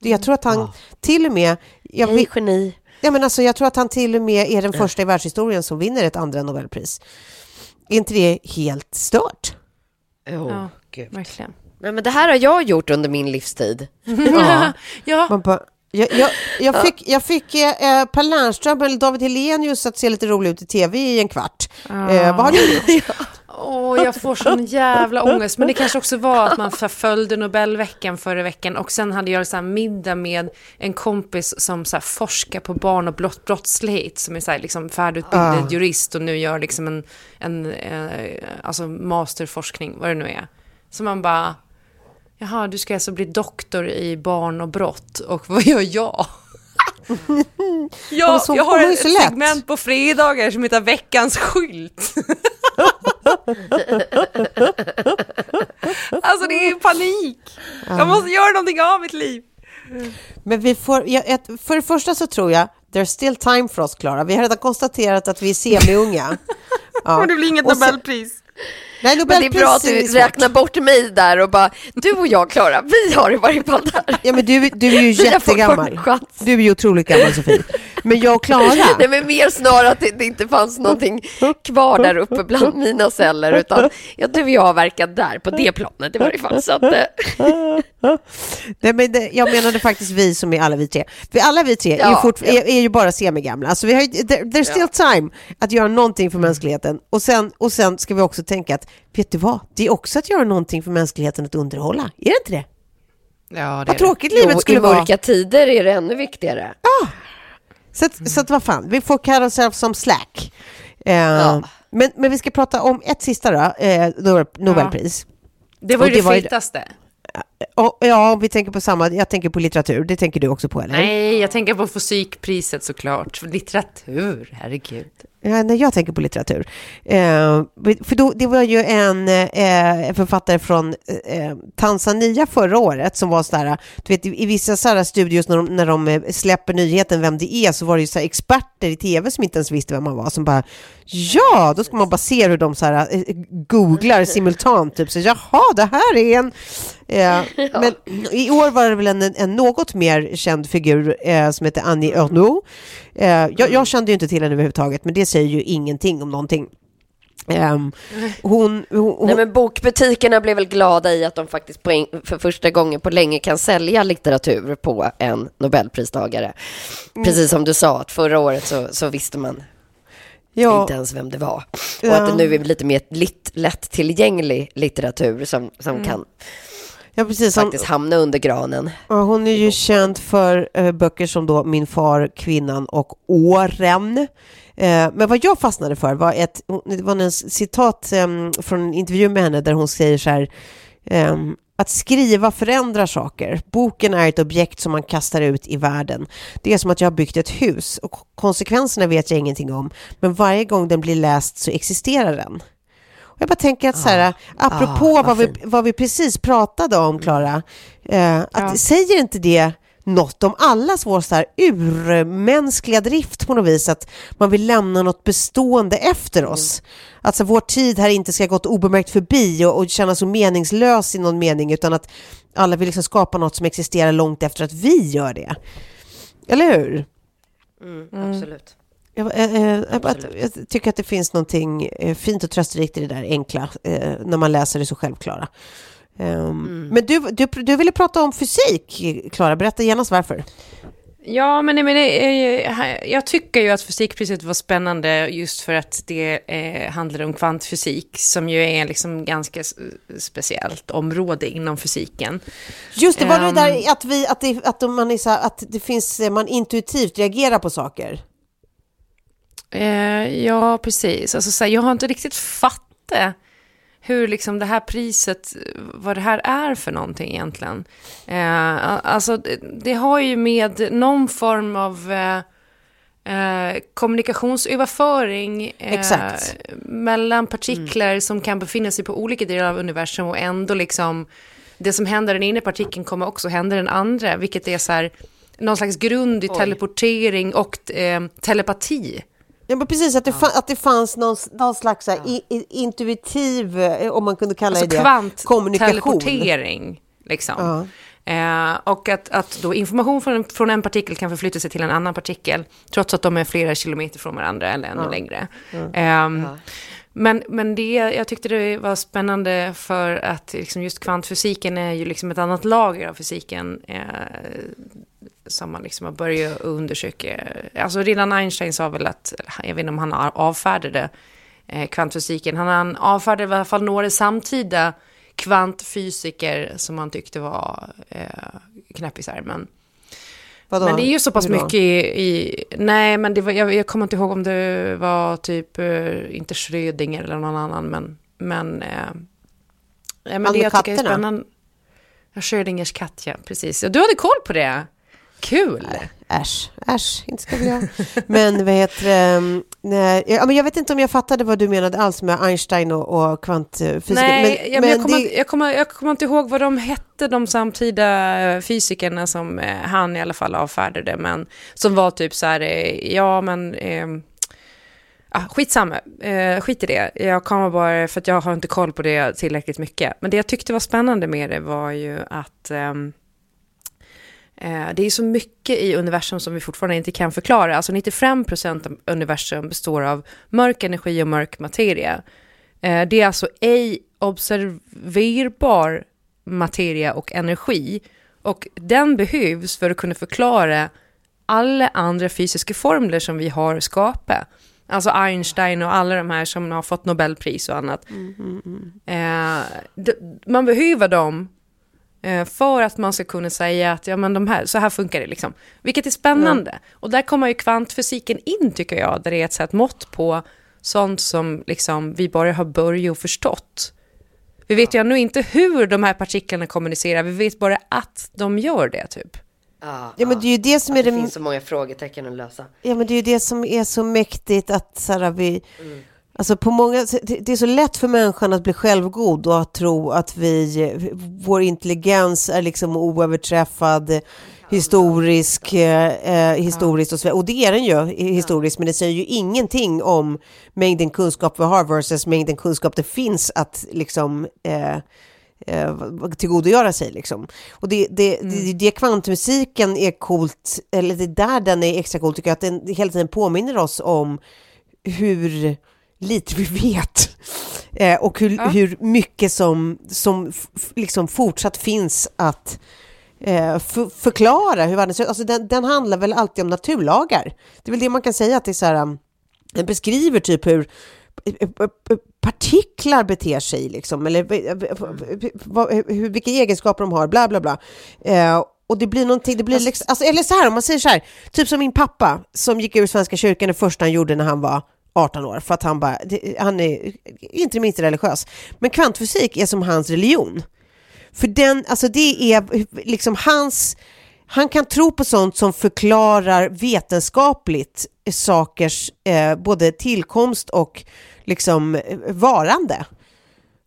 Det- Jag tror att han till och med... Jag, Hej geni. Ja, men alltså, jag tror att han till och med är den första i världshistorien som vinner ett andra Nobelpris. Är inte det helt stört? Oh, Ja. Gud. Verkligen. Nej, men det här har jag gjort under min livstid. Ja. Ja, Man bara, jag, jag, jag fick, jag fick eh, Per Lernström eller David Hellenius att se lite rolig ut i tv i en kvart. Eh, vad har du gjort? Åh, jag får sån jävla ångest. Men det kanske också var att man förföljde Nobelveckan förra veckan och sen hade jag så här middag med en kompis som så forskar på barn och brott, brottslighet som är så här liksom färdigutbildad Ah. jurist och nu gör liksom en, en eh, alltså masterforskning, vad det nu är. Så man bara, jaha, du ska alltså bli doktor i barn och brott och vad gör jag? men jag, så jag har ett segment på fredagar som heter Veckans skylt. Alltså det är panik. Jag måste göra någonting av mitt liv. Men vi får, ett, för det första så tror jag, there's still time för oss Klara. Vi har redan konstaterat att vi är semi-unga. Ja. Och det blir inget Nobelpris. Nej, Men det är bra att du räknar bort mig där och bara, du och jag Klara, vi har i varje fall där. Ja, men du, du är ju Vi jättegammal. Du är ju otroligt gammal Sofie. Men jag och Klara, Nej men mer snarare att det, det inte fanns någonting kvar där uppe bland mina celler utan ja, du och jag har verkat där på det planet i varje fall. Så att, eh, Nej, men det, jag menade faktiskt vi som är alla vi tre. Vi alla vi tre är, ju, Ja, fort, ja. är, är ju bara semigamla. Alltså vi har, there, there's still time att göra någonting för mänskligheten. Och sen, och sen ska vi också tänka att, vet du vad? Det är också att göra någonting för mänskligheten att underhålla. Är det inte det? Ja, Vad tråkigt livet jo, skulle I vara. mörka tider är det ännu viktigare. Så, att, så att vad fan, vi får kalla oss som slack. Eh, Ja. men, men vi ska prata om ett sista då, eh, Nobel, Nobelpris. Det var ju det det, var ju- fetaste. Och, ja, om vi tänker på samma, jag tänker på litteratur, det tänker du också på eller? Nej, jag tänker på fysikpriset såklart. Litteratur, herregud. Ja, nej, jag tänker på litteratur. Eh, för då, det var ju en, eh, författare från eh, Tanzania förra året som var sådär, du vet i, vissa sådana studios när de, när de eh, släpper nyheten vem det är så var det ju så här experter i tv som inte ens visste vem man var som bara ja, då ska man bara se hur de så här, eh, googlar simultant typ så jaha, det här är en eh, men i år var det väl en, en något mer känd figur eh, som heter Annie Ernaux. Eh, jag, jag kände ju inte till henne överhuvudtaget, men det säger ju ingenting om någonting. Ehm, hon, hon, hon, Nej, men bokbutikerna blev väl glada i att de faktiskt en, för första gången på länge kan sälja litteratur på en Nobelpristagare. Mm. Precis som du sa, att förra året så, så visste man ja, inte ens vem det var. Och Ja. att det nu är lite mer lit, lättillgänglig litteratur som, som kan ja, precis. Hon, faktiskt hamna under granen. ja, hon är ju känd för eh, böcker som då Min far, Kvinnan och Åren. Eh, men vad jag fastnade för var ett det var en citat em, från en intervju med henne där hon säger så här em, att skriva förändrar saker. Boken är ett objekt som man kastar ut i världen. Det är som att jag har byggt ett hus och konsekvenserna vet jag ingenting om. Men varje gång den blir läst så existerar den. Och jag bara tänker att så här, apropå Ah, vad vi, vad vi precis pratade om, Klara, eh, att Ja. säger inte det något om allas vår så här urmänskliga drift på något vis, att man vill lämna något bestående efter oss. Att så vår tid här inte ska gått obemärkt förbi och, och kännas så meningslös i någon mening, utan att alla vill liksom skapa något som existerar långt efter att vi gör det. Eller hur? Absolut. Jag, eh, eh, jag, bara- Absolut. jag tycker att det finns någonting eh, fint och trösterikt i det där enkla, när man läser det så självklara. Um, Men du, du, du ville prata om fysik, Klara. Berätta genast varför. Ja, men, nej, men det, jag tycker ju att fysikpriset var spännande just för att det eh, handlar om kvantfysik som ju är liksom ganska speciellt område inom fysiken. Just det, var det Ehm. där att, vi, att, det, att, man är så här, att det finns, man intuitivt reagerar på saker? Eh, ja, precis. Alltså, så här, jag har inte riktigt fattat hur liksom det här priset, vad det här är för någonting egentligen. Eh, alltså det, det, har ju med någon form av eh, eh kommunikationsöverföring eh, mellan partiklar mm. som kan befinna sig på olika delar av universum och ändå liksom det som händer den ena partikeln kommer också hända den andra, vilket är så här någon slags grund i teleportering och eh, telepati. Ja, men precis, att det, ja. att det fanns någon, någon slags ja. i, i, intuitiv, eh, om man kunde kalla alltså det kvant kommunikation. teleportering, liksom. Ja. Eh, och att, att då information från, från en partikel kan förflytta sig till en annan partikel, trots att de är flera kilometer från varandra eller ännu längre. Eh, men, men det, jag tyckte det var spännande för att liksom just kvantfysiken är ju liksom ett annat lager av fysiken. Eh, som man liksom har börjat undersöka. Alltså redan Einstein sa väl att, jag vet inte om han avfärdade eh, kvantfysiken, han avfärdade i alla fall några samtida kvantfysiker som han tyckte var eh, knäppisar. Men, men det är ju så pass mycket i, i, nej men det var, jag, jag kommer inte ihåg om det var typ, eh, inte Schrödinger eller någon annan, men, men, eh, men det jag tycker är spännande. Schrödingers katt, ja, precis. Du hade koll på det. Kul! Äsch, äsch, inte ska vi ha. Men vad heter det? Nej, ja, men jag vet inte om jag fattade vad du menade alls med Einstein och, och kvantfysik. Nej, men, ja, men jag, kommer, det... jag, kommer, jag kommer inte ihåg vad de hette, de samtida eh, fysikerna som eh, han i alla fall avfärdade, men som var typ så här, eh, ja men... Eh, Ah, skitsamma, eh, skit i det. Jag kommer bara, för att jag har inte koll på det tillräckligt mycket. Men det jag tyckte var spännande med det var ju att Eh, det är så mycket i universum som vi fortfarande inte kan förklara. Alltså 95% av universum består av mörk energi och mörk materia. Eh, det är alltså ej observerbar materia och energi. Och den behövs för att kunna förklara alla andra fysiska formler som vi har skapat. Alltså Einstein och alla de här som har fått Nobelpris och annat. Mm, mm, mm. Eh, man behöver dem Eh, för att man ska kunna säga att ja, men de här, så här funkar det. Liksom. Vilket är spännande. Mm. Och där kommer ju kvantfysiken in, tycker jag, där det är ett sätt mått på sånt som liksom, vi bara har börjat förstått. Vi vet ju ännu inte hur de här partiklarna kommunicerar, vi vet bara att de gör det, typ. Ja, ja, men det är ju det som är det... Det finns så många frågetecken att lösa. Ja, men det är ju det som är så mäktigt att så här, vi... Mm Alltså på många, det är så lätt för människan att bli självgod och att tro att vi, vår intelligens är liksom oöverträffad historisk, eh, eh historiskt och så. Och det är den ju historiskt, men det säger ju ingenting om mängden kunskap vi har versus mängden kunskap det finns att liksom eh, eh, tillgodogöra sig. Liksom. Och det, det, mm. det, det kvantmusiken är coolt, eller det där den är extra cool tycker jag, att den hela tiden påminner oss om hur lite vi vet. Eh, och hur, ja. hur mycket som, som liksom fortsatt finns att eh, förklara hur världen ser ut. Alltså den, den, handlar väl alltid om naturlagar. Det är väl det man kan säga att det är så här, um, den beskriver typ hur eh, eh, eh, partiklar beter sig, liksom, eller hur, vilka egenskaper de har, bla bla bla. Eh, och det blir någonting, det blir alltså, liksom, alltså, eller så här, om man säger så här, typ som min pappa som gick ur Svenska kyrkan, det första han gjorde när han var 18 år för att han bara, han är inte det minsta religiös. Men kvantfysik är som hans religion. För den, alltså det är liksom hans, han kan tro på sånt som förklarar vetenskapligt sakers eh, både tillkomst och liksom eh, varande.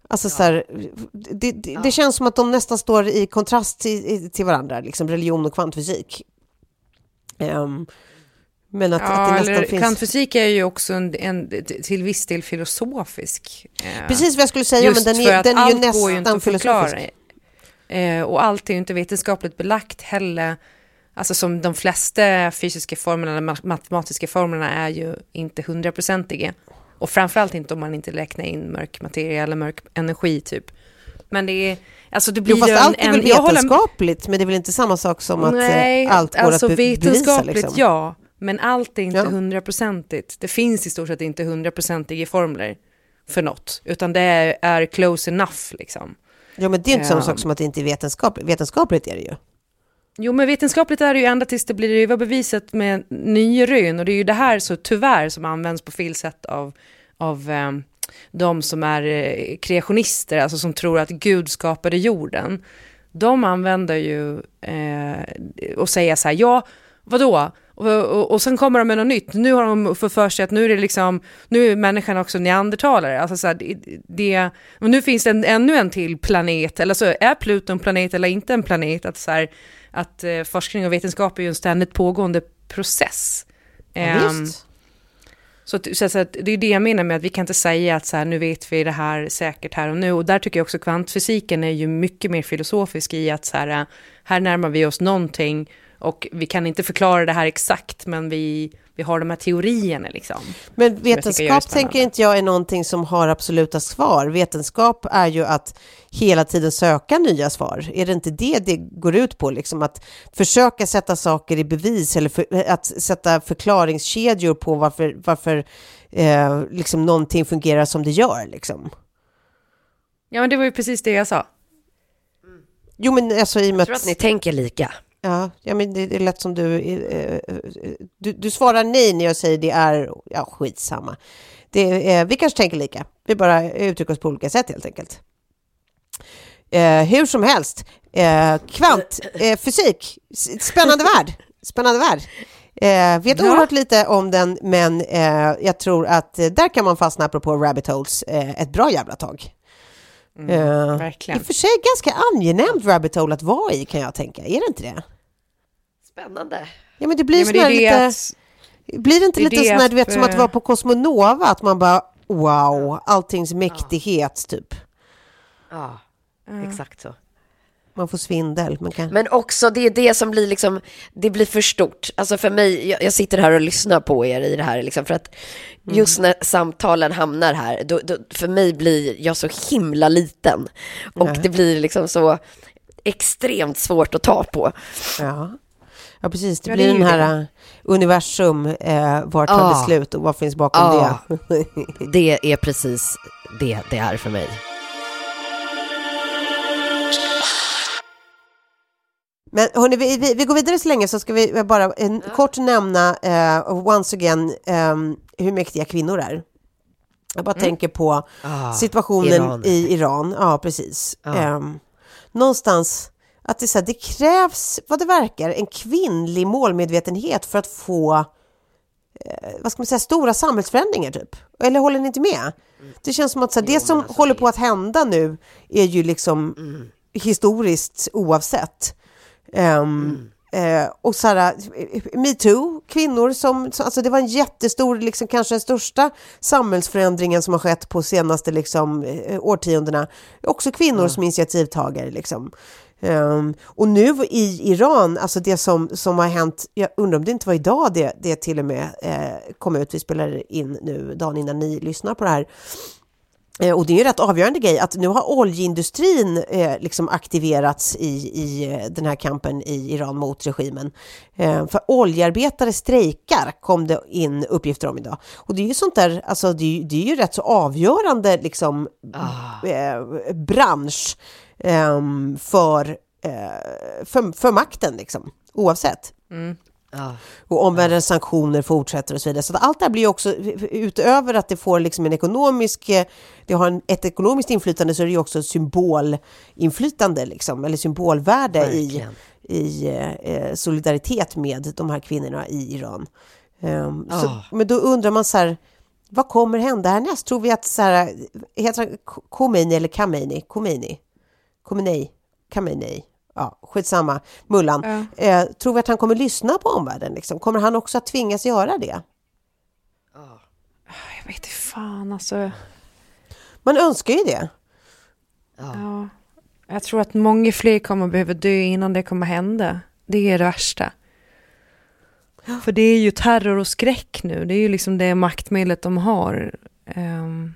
Alltså ja. så här, det, det, ja. det, känns som att de nästan står i kontrast till, till varandra, liksom religion och kvantfysik. Um, men att, ja, att det nästan finns... Kvantfysik är ju också en, en, till viss del filosofisk. Eh, Precis vad jag skulle säga, men den är, den är ju nästan filosofisk. Eh, och allt är ju inte vetenskapligt belagt heller. Alltså som de flesta fysiska formlerna, matematiska formlerna är ju inte hundraprocentiga. Och framförallt inte om man inte räknar in mörk materia eller mörk energi typ. Men det är, alltså det blir jo, fast en, allt är väl vetenskapligt, håller... men det är väl inte samma sak som att Nej, allt går alltså att be bevisa? Liksom. ja, men allt är inte hundraprocentigt. Det finns i stort sett inte hundraprocentiga formler för något, utan det är, är close enough liksom. Ja, men det är inte samma sak som att det inte är vetenskapligt. Vetenskapligt är det ju. Jo, men vetenskapligt är det ju ända tills det blir överbevisat med nya rön och det är ju det här så tyvärr som används på fel sätt av, av eh, de som är eh, kreationister, alltså som tror att Gud skapade jorden. De använder ju eh, och säger så här, ja, vadå? Och, och, och sen kommer de med något nytt. Nu har de fått för sig att nu är det liksom, nu är människan också neandertalare. Alltså så här, det, det, och nu finns det en, ännu en till planet, eller så är Pluto en planet eller inte en planet. Att, så här, att eh, forskning och vetenskap är ju en ständigt pågående process. Ja, Um, så, att, så, att, så att det är det jag menar med att vi kan inte säga att så här, nu vet vi det här säkert här och nu. Och där tycker jag också kvantfysiken är ju mycket mer filosofisk i att så här, här närmar vi oss någonting och vi kan inte förklara det här exakt, men vi, vi har de här teorierna liksom. Men vetenskap tänker inte jag är någonting som har absoluta svar. Vetenskap är ju att hela tiden söka nya svar. Är det inte det det går ut på? Liksom att försöka sätta saker i bevis eller för, att sätta förklaringskedjor på varför, varför eh, liksom någonting fungerar som det gör. Liksom. Ja, men det var ju precis det jag sa. Jo, men alltså i och med Jag tror att ni tänker lika. Ja, ja men det, det är lätt som du, eh, eh, du... Du svarar nej när jag säger det är... Ja, skitsamma. Det, är- vi kanske tänker lika. Vi bara uttrycker oss på olika sätt helt enkelt. Eh, hur som helst, eh, kvant, eh, spännande värld. Spännande värld. Eh, vet Ja. oerhört lite om den, men eh, jag tror att eh, där kan man fastna apropå rabbit holes eh, ett bra jävla tag. Eh, I Mm, verkligen. och för sig ganska angenämt rabbit hole att vara i kan jag tänka. Är det inte det? Spännande. Ja men det blir Ja, men det lite... att- Blir det inte det lite det sån här, du vet, som att vara på Cosmonova? Att man bara, wow, alltings mäktighet, typ. Ja, exakt så. Man får svindel. Man kan... Men också det är det som blir liksom, det blir för stort. Alltså för mig, jag, jag sitter här och lyssnar på er i det här liksom, för att just när samtalen hamnar här, då, då, för mig blir jag så himla liten. Och Ja. det blir liksom så extremt svårt att ta på. Ja. Ja, precis. Det Ja, det blir är den här uh, universum, eh, vart tar Ja. det slut och vad finns bakom Ja. det? Det är precis det det är för mig. Men hörni, vi, vi, vi går vidare så länge så ska vi bara en, kort nämna, eh, once again, ehm, hur mäktiga kvinnor är. Jag bara tänker på Ah, situationen Iran. i Iran. Ja, precis. Ja. Ehm, någonstans att det, så här, det krävs, vad det verkar, en kvinnlig målmedvetenhet för att få eh, vad ska man säga, stora samhällsförändringar typ. Eller håller ni inte med? Det känns som att så här, det som håller på att hända nu är ju liksom historiskt oavsett. Ehm, eh, och så här, metoo, kvinnor som, så- alltså det var en jättestor, liksom kanske den största samhällsförändringen som har skett på senaste liksom, eh, årtiondena. Också kvinnor som initiativtagare liksom. Ehm, och nu i Iran, alltså det som, som har hänt, jag undrar om det inte var idag det, det till och med eh, kom ut, vi spelar in nu dagen innan ni lyssnar på det här. Eh, Och det är ju rätt avgörande grej att nu har oljeindustrin eh, liksom aktiverats i, i eh, den här kampen i Iran mot regimen. Eh, för oljearbetare strejkar kom det in uppgifter om idag. Och det är ju sånt där, alltså det är, det är ju rätt så avgörande liksom eh, bransch ehm, för, eh, för, för makten liksom, oavsett. Ja. Och omvärldens sanktioner fortsätter och så vidare. Så att allt det här blir också, utöver att det får liksom en ekonomisk, eh, det har en, ett ekonomiskt inflytande så är det ju också symbolinflytande liksom, eller symbolvärde i, Verkligen. i eh, solidaritet med de här kvinnorna i Iran. Ehm, Ah. så, men då undrar man så här, vad kommer hända härnäst? Tror vi att så här, heter Khomeini eller Khamenei? Khomeini? Khomeini? Khamenei? Ja, skitsamma. Mullan. Eh, tror vi att han kommer lyssna på omvärlden? Liksom? Kommer han också att tvingas göra det? Jag vet inte fan alltså. Man önskar ju det. Ja. Jag tror att många fler kommer behöva dö innan det kommer hända. Det är det värsta. För det är ju terror och skräck nu. Det är ju liksom det maktmedlet de har. Ehm,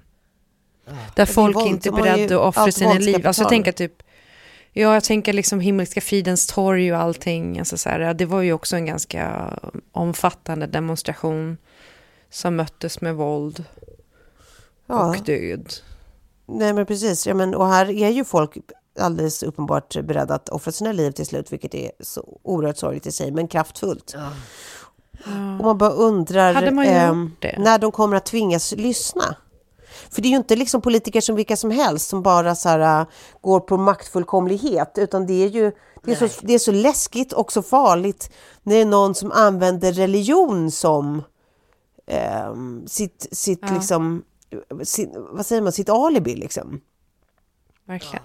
där folk våld. inte är beredda att offra sina liv. Alltså jag tänker typ, ja jag tänker liksom Himmelska fridens torg och allting. Alltså så här, ja, det var ju också en ganska omfattande demonstration som möttes med våld Ja. och död. Nej men precis, ja, men, och här är ju folk, alldeles uppenbart beredda att offra sina liv till slut, vilket är så oerhört sorgligt i sig, men kraftfullt. Ja. Och man bara undrar man det? när de kommer att tvingas lyssna. För det är ju inte liksom politiker som vilka som helst som bara så här, äh, går på maktfullkomlighet, utan det är ju det är, så, det är så läskigt och så farligt när det är någon som använder religion som ehm, sitt, sitt Ja. liksom, sin, vad säger man, sitt alibi liksom. Verkligen.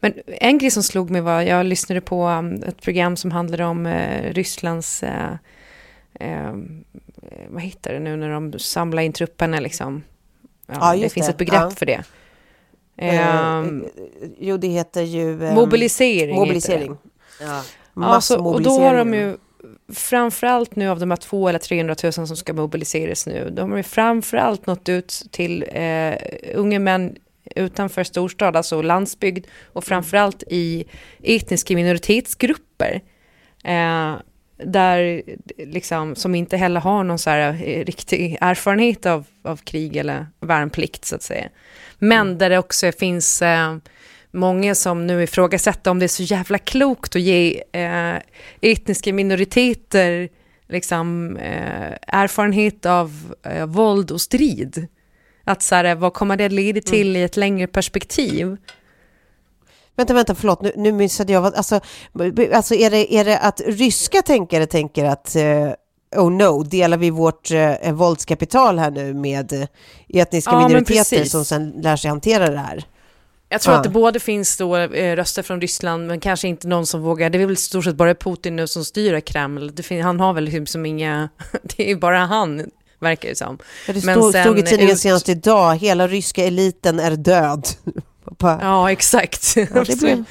Men en grej som slog mig var, jag lyssnade på um, ett program som handlade om eh, Rysslands, eh, eh, vad heter det nu när de samlar in trupperna liksom? Ja, Ja, det finns det. ett begrepp Ja. för det. Eh, Ehm, jo, det heter ju... ehm, mobilisering. Mobilisering. Ja. Ja, så, och då har de ju framförallt nu av de här två eller 300 000 som ska mobiliseras nu, de har ju framförallt nått ut till eh, unga män utanför storstad, alltså landsbygd och framförallt i etniska minoritetsgrupper. Eh, där liksom, som inte heller har någon så här eh, riktig erfarenhet av, av krig eller värnplikt så att säga. Men där det också finns eh, många som nu ifrågasätter om det är så jävla klokt att ge eh, etniska minoriteter liksom, eh, erfarenhet av eh, våld och strid. Att så här, vad kommer det leda till i ett längre perspektiv? Vänta, vänta, förlåt, nu, nu missade jag. vad- Alltså, alltså är, det, är det att ryska tänkare tänker att eh, oh no, delar vi vårt eh, våldskapital här nu med eh, etniska Ja, minoriteter som sen lär sig hantera det här? Jag tror Ja. att det både finns då eh, röster från Ryssland, men kanske inte någon som vågar. Det är väl i stort sett bara Putin nu som styr Kreml. Fin- han har väl liksom som inga... Det är bara han, verkar det som. Ja, det Men stod, sen stod i tidningen ut- senast idag, hela ryska eliten är död. Bara, Ja, exakt. Ja, det blev-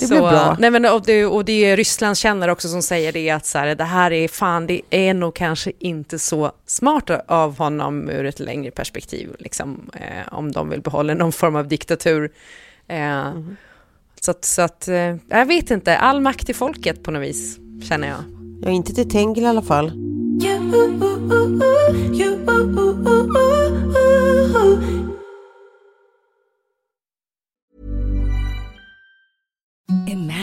det blev bra. Nej, men, och, det, och det är Rysslands kännare också som säger det att så här, det här är fan, det är nog kanske inte så smart av honom ur ett längre perspektiv, liksom, eh, om de vill behålla någon form av diktatur. Eh, Mhm. Så att, så att eh, jag vet inte, all makt till folket på något vis, känner jag. ja, inte till Tengil i alla fall. Imagine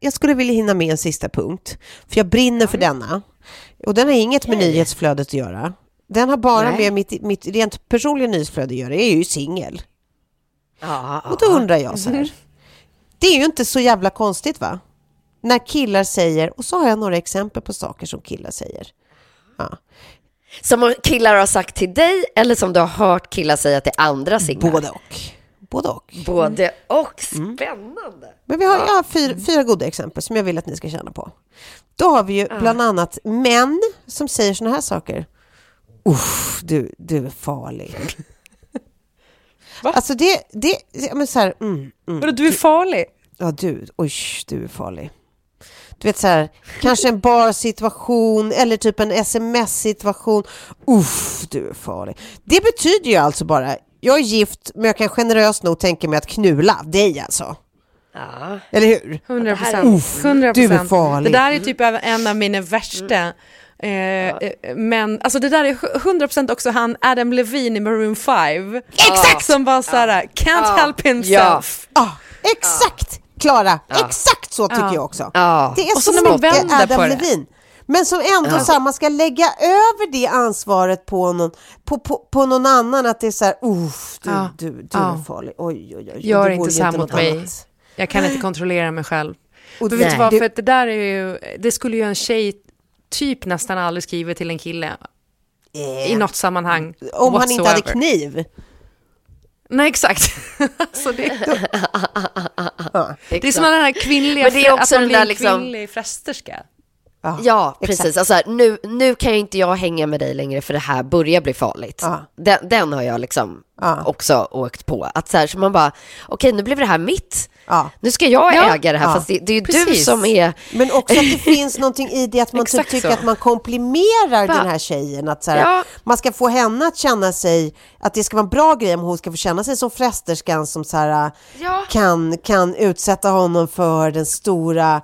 Jag skulle vilja hinna med en sista punkt, för jag brinner för denna. Och den har inget med nyhetsflödet att göra. Den har bara Nej. med mitt, mitt rent personliga nyhetsflöde att göra. Jag är ju singel. Ja, Och då undrar jag så här. Det är ju inte så jävla konstigt va? När killar säger, och så har jag några exempel på saker som killar säger. Ja. Som killar har sagt till dig eller som du har hört killar säga till andra singlar? Både och. Både och. Både och. Spännande. Men vi har, jag har fyra, fyra goda exempel som jag vill att ni ska känna på. Då har vi ju bland annat män som säger såna här saker. Uff, du, du är farlig. Va? Alltså det, det, men så här, mm, mm. Du är farlig? Ja, du, oj, du är farlig. du vet så här, kanske en barsituation eller typ en sms-situation. Uff, du är farlig. Det betyder ju alltså bara, jag är gift men jag kan generöst nog tänka mig att knula dig alltså. Ja. Eller hur? 100 Uff, procent. du är farlig. Det där är typ en av mina värsta. Eh, eh, Men alltså det där är 100% också han Adam Levine i Maroon 5. Exakt! Som bara såhär, can't Ja. help himself. Ah, exakt, Klara. Exakt så tycker Ja. jag också. Ja. Det är Och så, så när man vänder på Adam det. Levine. Men som ändå så här, man ska lägga över det ansvaret på någon, på, på, på någon annan. Att det är så här, uff, du, Ja. du, du Ja. är farlig. Oj, oj, oj. Gör inte så här mot mig. annat. Jag kan inte kontrollera mig själv. Och Men vet du vad, Det- för det där är ju, det skulle ju en tjej typ nästan aldrig skriva till en kille i något sammanhang. Om han inte hade whatsoever. kniv. Nej, exakt. alltså det, Ja. det är som den här kvinnliga, Men det är också att man blir en liksom- kvinnlig frästerska. Ja, exakt. precis. Alltså, här, nu, nu kan ju inte jag hänga med dig längre för det här börjar bli farligt. Ja. Den, den har jag liksom Ja. också åkt på. Att så, här, så man bara, okej nu blev det här mitt. Ja. Nu ska jag Ja. äga det här, Ja. fast det, det är ju du som är... Men också att det finns någonting i det att man typ tycker så. att man komplimerar den här tjejen. Att så här, Ja. Man ska få henne att känna sig, att det ska vara en bra grej om hon ska få känna sig som frästerskan som så här, Ja. kan, kan utsätta honom för den stora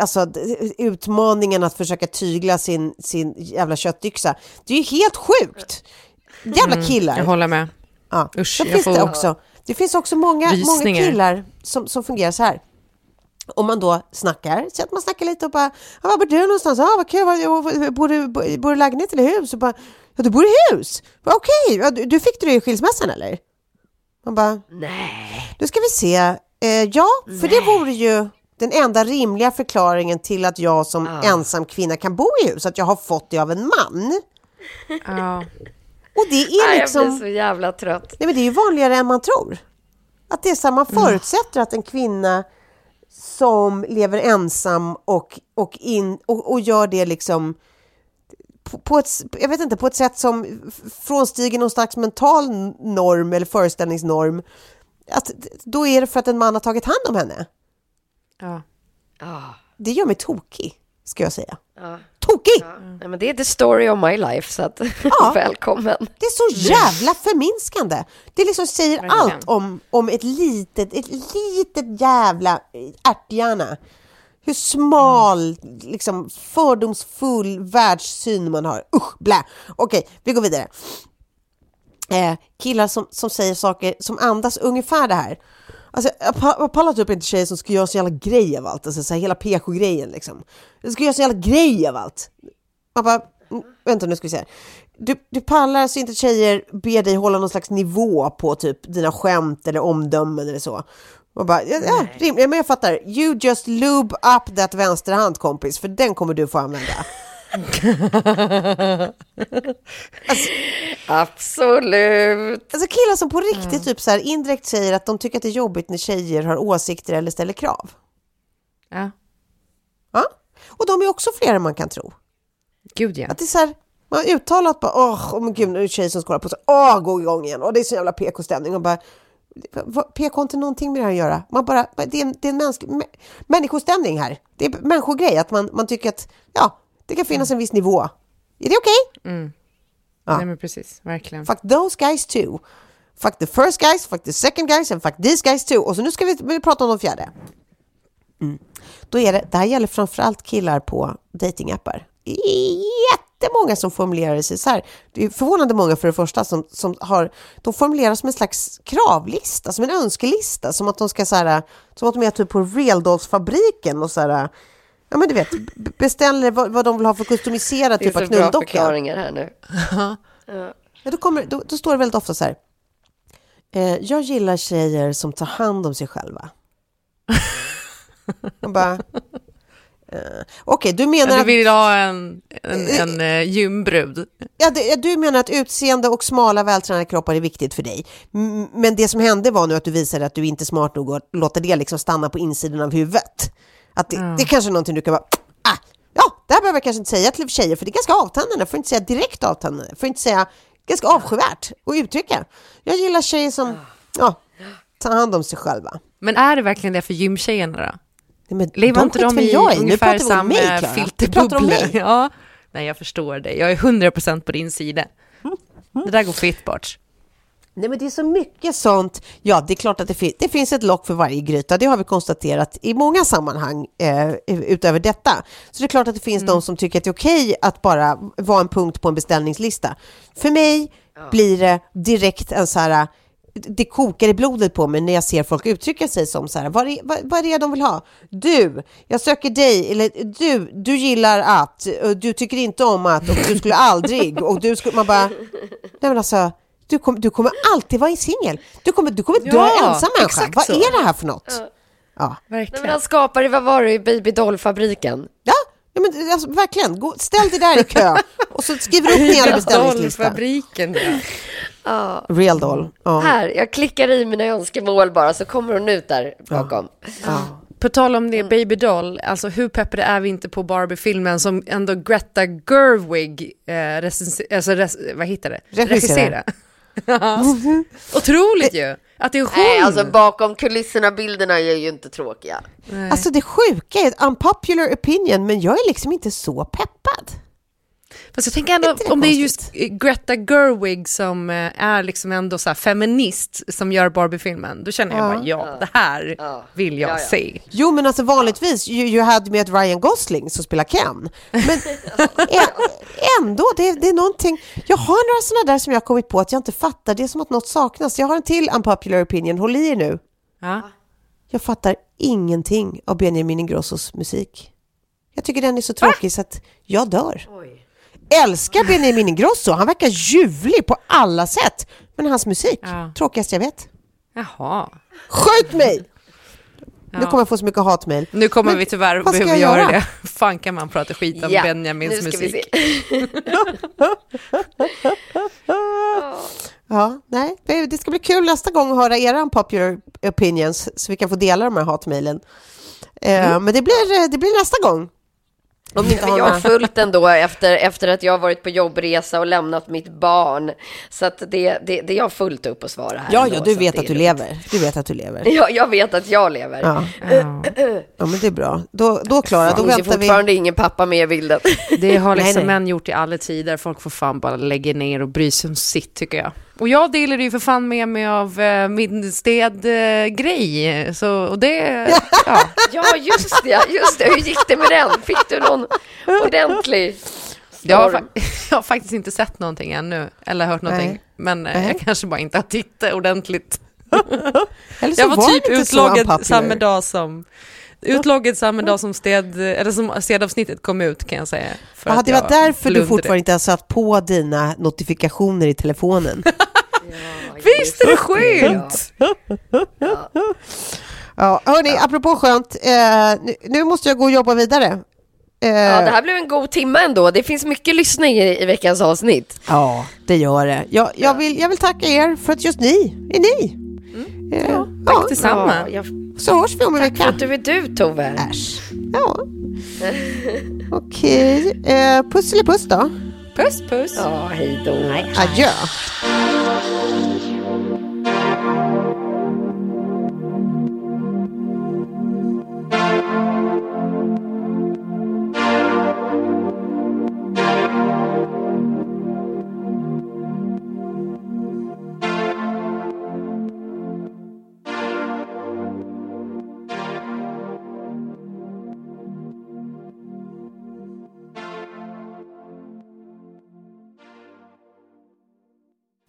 alltså, d- utmaningen att försöka tygla sin, sin jävla köttyxa. Det är ju helt sjukt! Jävla killar! Jag håller med. Ja. Usch, Sen finns det, får också, det finns också många, många killar som, som fungerar så här. Om man då snackar, så att man snackar lite och bara, var bor du någonstans? Ja, vad kul, vad- bor du, bor bor du i lägenhet eller hus? Och bara, ja, du bor i hus? "Ja, Okej, ja, du, du fick det i skilsmässan eller? Man bara, Nej. då ska vi se. Eh, ja, för det vore ju den enda rimliga förklaringen till att jag som ensam kvinna kan bo i hus, att jag har fått det av en man. Ja. Och det är liksom... Jag blir så jävla trött. Nej, men det är ju vanligare än man tror. Att det är så här, man förutsätter att en kvinna som lever ensam och, och, in, och, och gör det liksom på, på, ett, jag vet inte, på ett sätt som frånstiger någon slags mental norm eller föreställningsnorm. Att, då är det för att en man har tagit hand om henne. Ja. Ja. Det gör mig tokig, ska jag säga. Ja. Tokig! Nej, men det är the story of my life, så att Ja. välkommen. Det är så jävla förminskande. Det liksom säger Verkligen. allt om, om ett litet, ett litet jävla ärthjärna. Hur smal, liksom fördomsfull världssyn man har. Usch, blä. Okej, vi går vidare. Eh, killar som, som säger saker som andas ungefär det här. Alltså, jag pa- jag pallar typ inte tjejer som ska göra så jävla grej av allt. Alltså så här, hela PK-grejen liksom. De ska göra så jävla grej av allt. Man bara, vänta nu ska vi se. här. Du, du pallar alltså inte tjejer ber dig hålla någon slags nivå på typ dina skämt eller omdömen eller så. Man bara, ja, ja, rim, ja, men jag fattar. You just lube up that vänsterhand kompis, för den kommer du få använda. Absolut. Alltså killar som på riktigt typ så här indirekt säger att de tycker att det är jobbigt när tjejer har åsikter eller ställer krav. ja. Ja? Och de är också fler än man kan tro. Gud ja. Att det är så här, man har uttalat bara åh, oh, men gud, nu är det tjej som ska hålla på så åh, gå igång igen, och det är så jävla PK-stämning och bara vad- PK har inte någonting med det här att göra. Man bara, det är en, det är en mänsklig, mä- människostämning här. Det är människogrej, att man, man tycker att ja, det kan finnas en viss nivå. Är det okej? Ja. Nej men precis, verkligen. Fuck those guys too. Fuck the first guys, fuck the second guys and fuck these guys too. Och så nu ska vi, vi prata om de fjärde. Mm. Då är det, det här gäller framförallt killar på datingappar. Jättemånga som formulerar sig så här. Det är förvånande många för det första som, som har, de formulerar som en slags kravlista, som en önskelista, som att de ska så här, som att de är typ på Realdolls-fabriken och så här, ja men du vet, beställer vad, vad de vill ha för kustomiserad Det är typ av så bra knulldocka. förklaringar här nu. Ja, då, kommer, då, då står det väldigt ofta så här. Eh, jag gillar tjejer som tar hand om sig själva. Man bara... Eh, Okej, du menar Ja, du att... vill ha en, en, en eh, gymbrud. Ja, det- ja, du menar att utseende och smala vältränade kroppar är viktigt för dig. M- Men det som hände var nu att du visade att du inte är smart nog att låta det liksom stanna på insidan av huvudet. Att det, det är kanske är någonting du kan bara... Ah, ja, det här behöver jag kanske inte säga till tjejer för det är ganska avtändande, att inte säga direkt avtändande, för att inte säga ganska avskyvärt att uttrycka. Jag gillar tjejer som ja, tar hand om sig själva. Men är det verkligen det för gymtjejerna då? Men Lever inte de i jag i? Ungefär samma mig. Ja. Nej, jag förstår dig. Jag är 100% på din sida. Det där går fett bort. Nej men det är så mycket sånt. Ja, det är klart att det, fin- det finns ett lock för varje gryta. Det har vi konstaterat i många sammanhang eh, utöver detta. Så det är klart att det finns de som tycker att det är okej att bara vara en punkt på en beställningslista. För mig blir det direkt en så här det kokar i blodet på mig när jag ser folk uttrycka sig som så här, vad är, vad, vad är det de vill ha? Du, jag söker dig, eller du, du gillar att, du tycker inte om att, och du skulle aldrig, och du skulle, man bara, nej men alltså, du, kom, du kommer alltid vara en singel. Du kommer, du kommer dö Ja, ensam människa. Vad så. är det här för något? Ja. Nej, men han skapade, vad var det, i Baby Doll-fabriken? Ja, ja men alltså, verkligen. Gå, ställ dig där i kö och så skriver du upp din jävla beställningslista. Dollfabriken, ja. Ja. Real doll. Ja. Här, jag klickar i mina önskemål bara så kommer hon ut där bakom. På tal om det, Baby Doll, alltså hur peppade är vi inte på Barbie-filmen som ändå Greta Gerwig, eh, recensi- alltså res, vad heter det? Regissera. Otroligt ju, att det är hon. Nej, alltså bakom kulisserna bilderna är ju inte tråkiga. Alltså det sjuka är ett unpopular opinion, men jag är liksom inte så peppad. Fast jag tänker ändå, om det är just eh, Greta Gerwig som eh, är liksom ändå så här feminist som gör Barbie-filmen, då känner jag Ja. bara ja, det här vill jag Ja, ja. se. Jo, men alltså vanligtvis, you, you hade med Ryan Gosling som spelar Ken. Men ändå, det, det är någonting. Jag har några sådana där som jag har kommit på att jag inte fattar. Det är som att något saknas. Jag har en till unpopular opinion. Håll i er nu. Ja. Jag fattar ingenting av Benjamin Ingrossos musik. Jag tycker den är så tråkig så att jag dör. Älskar Benjamin Ingrosso. Han verkar ljuvlig på alla sätt. Men hans musik, Ja. tråkigast jag vet. Jaha. Skjut mig! Nu Ja. kommer jag få så mycket hatmejl. Nu kommer Men vi tyvärr behöva göra göra? det. Fan kan man prata skit om Ja, Benjamins nu ska vi musik. Ja, nej, det det ska bli kul nästa gång att höra era unpopular opinions så vi kan få dela de här hatmejlen. Eh, Mm. Men det blir, det blir nästa gång. Om inte har jag har fullt ändå efter, efter att jag har varit på jobbresa och lämnat mitt barn. Så att det, det, det är jag fullt upp att svara här. Ja, ändå, ja, du vet det att är du lever. Du vet att du lever. Ja, jag vet att jag lever. Ja, ja men det är bra. Då, då Klara, Det då väntar vi. fortfarande ingen pappa med i bilden. Det har Nej, liksom nej. män gjort i alla tider. Folk får fan bara lägga ner och bry sig om sitt tycker jag. Och jag delade ju för fan med mig av eh, min städgrej. så, och det, ja. Ja, just det, just det. Hur gick det med den? Fick du någon ordentlig Jag har, jag har faktiskt inte sett någonting ännu, eller hört någonting. Nej. Men eh, Nej. jag kanske bara inte har tittat ordentligt. Eller så Jag var, var typ utloggad samma dag som Utloggad samma dag som, städ, eller som städavsnittet kom ut kan jag säga. För att det var därför du fortfarande inte har satt på dina notifikationer i telefonen. Visst är det skönt? Ja, hörni, apropå skönt, eh, nu, nu måste jag gå och jobba vidare. Eh, Ja, det här blev en god timme ändå. Det finns mycket lyssning i, i veckans avsnitt. Ja, det gör det. Jag, jag, vill, jag vill tacka er för att just ni är ni. Eh, ja, Tack detsamma. Ja, jag, så hörs vi om en för vecka. att du är du, Tove. Äsch. Ja. Okej, eh, puss eller puss då? Puss puss. Ja, hej då. Adjö.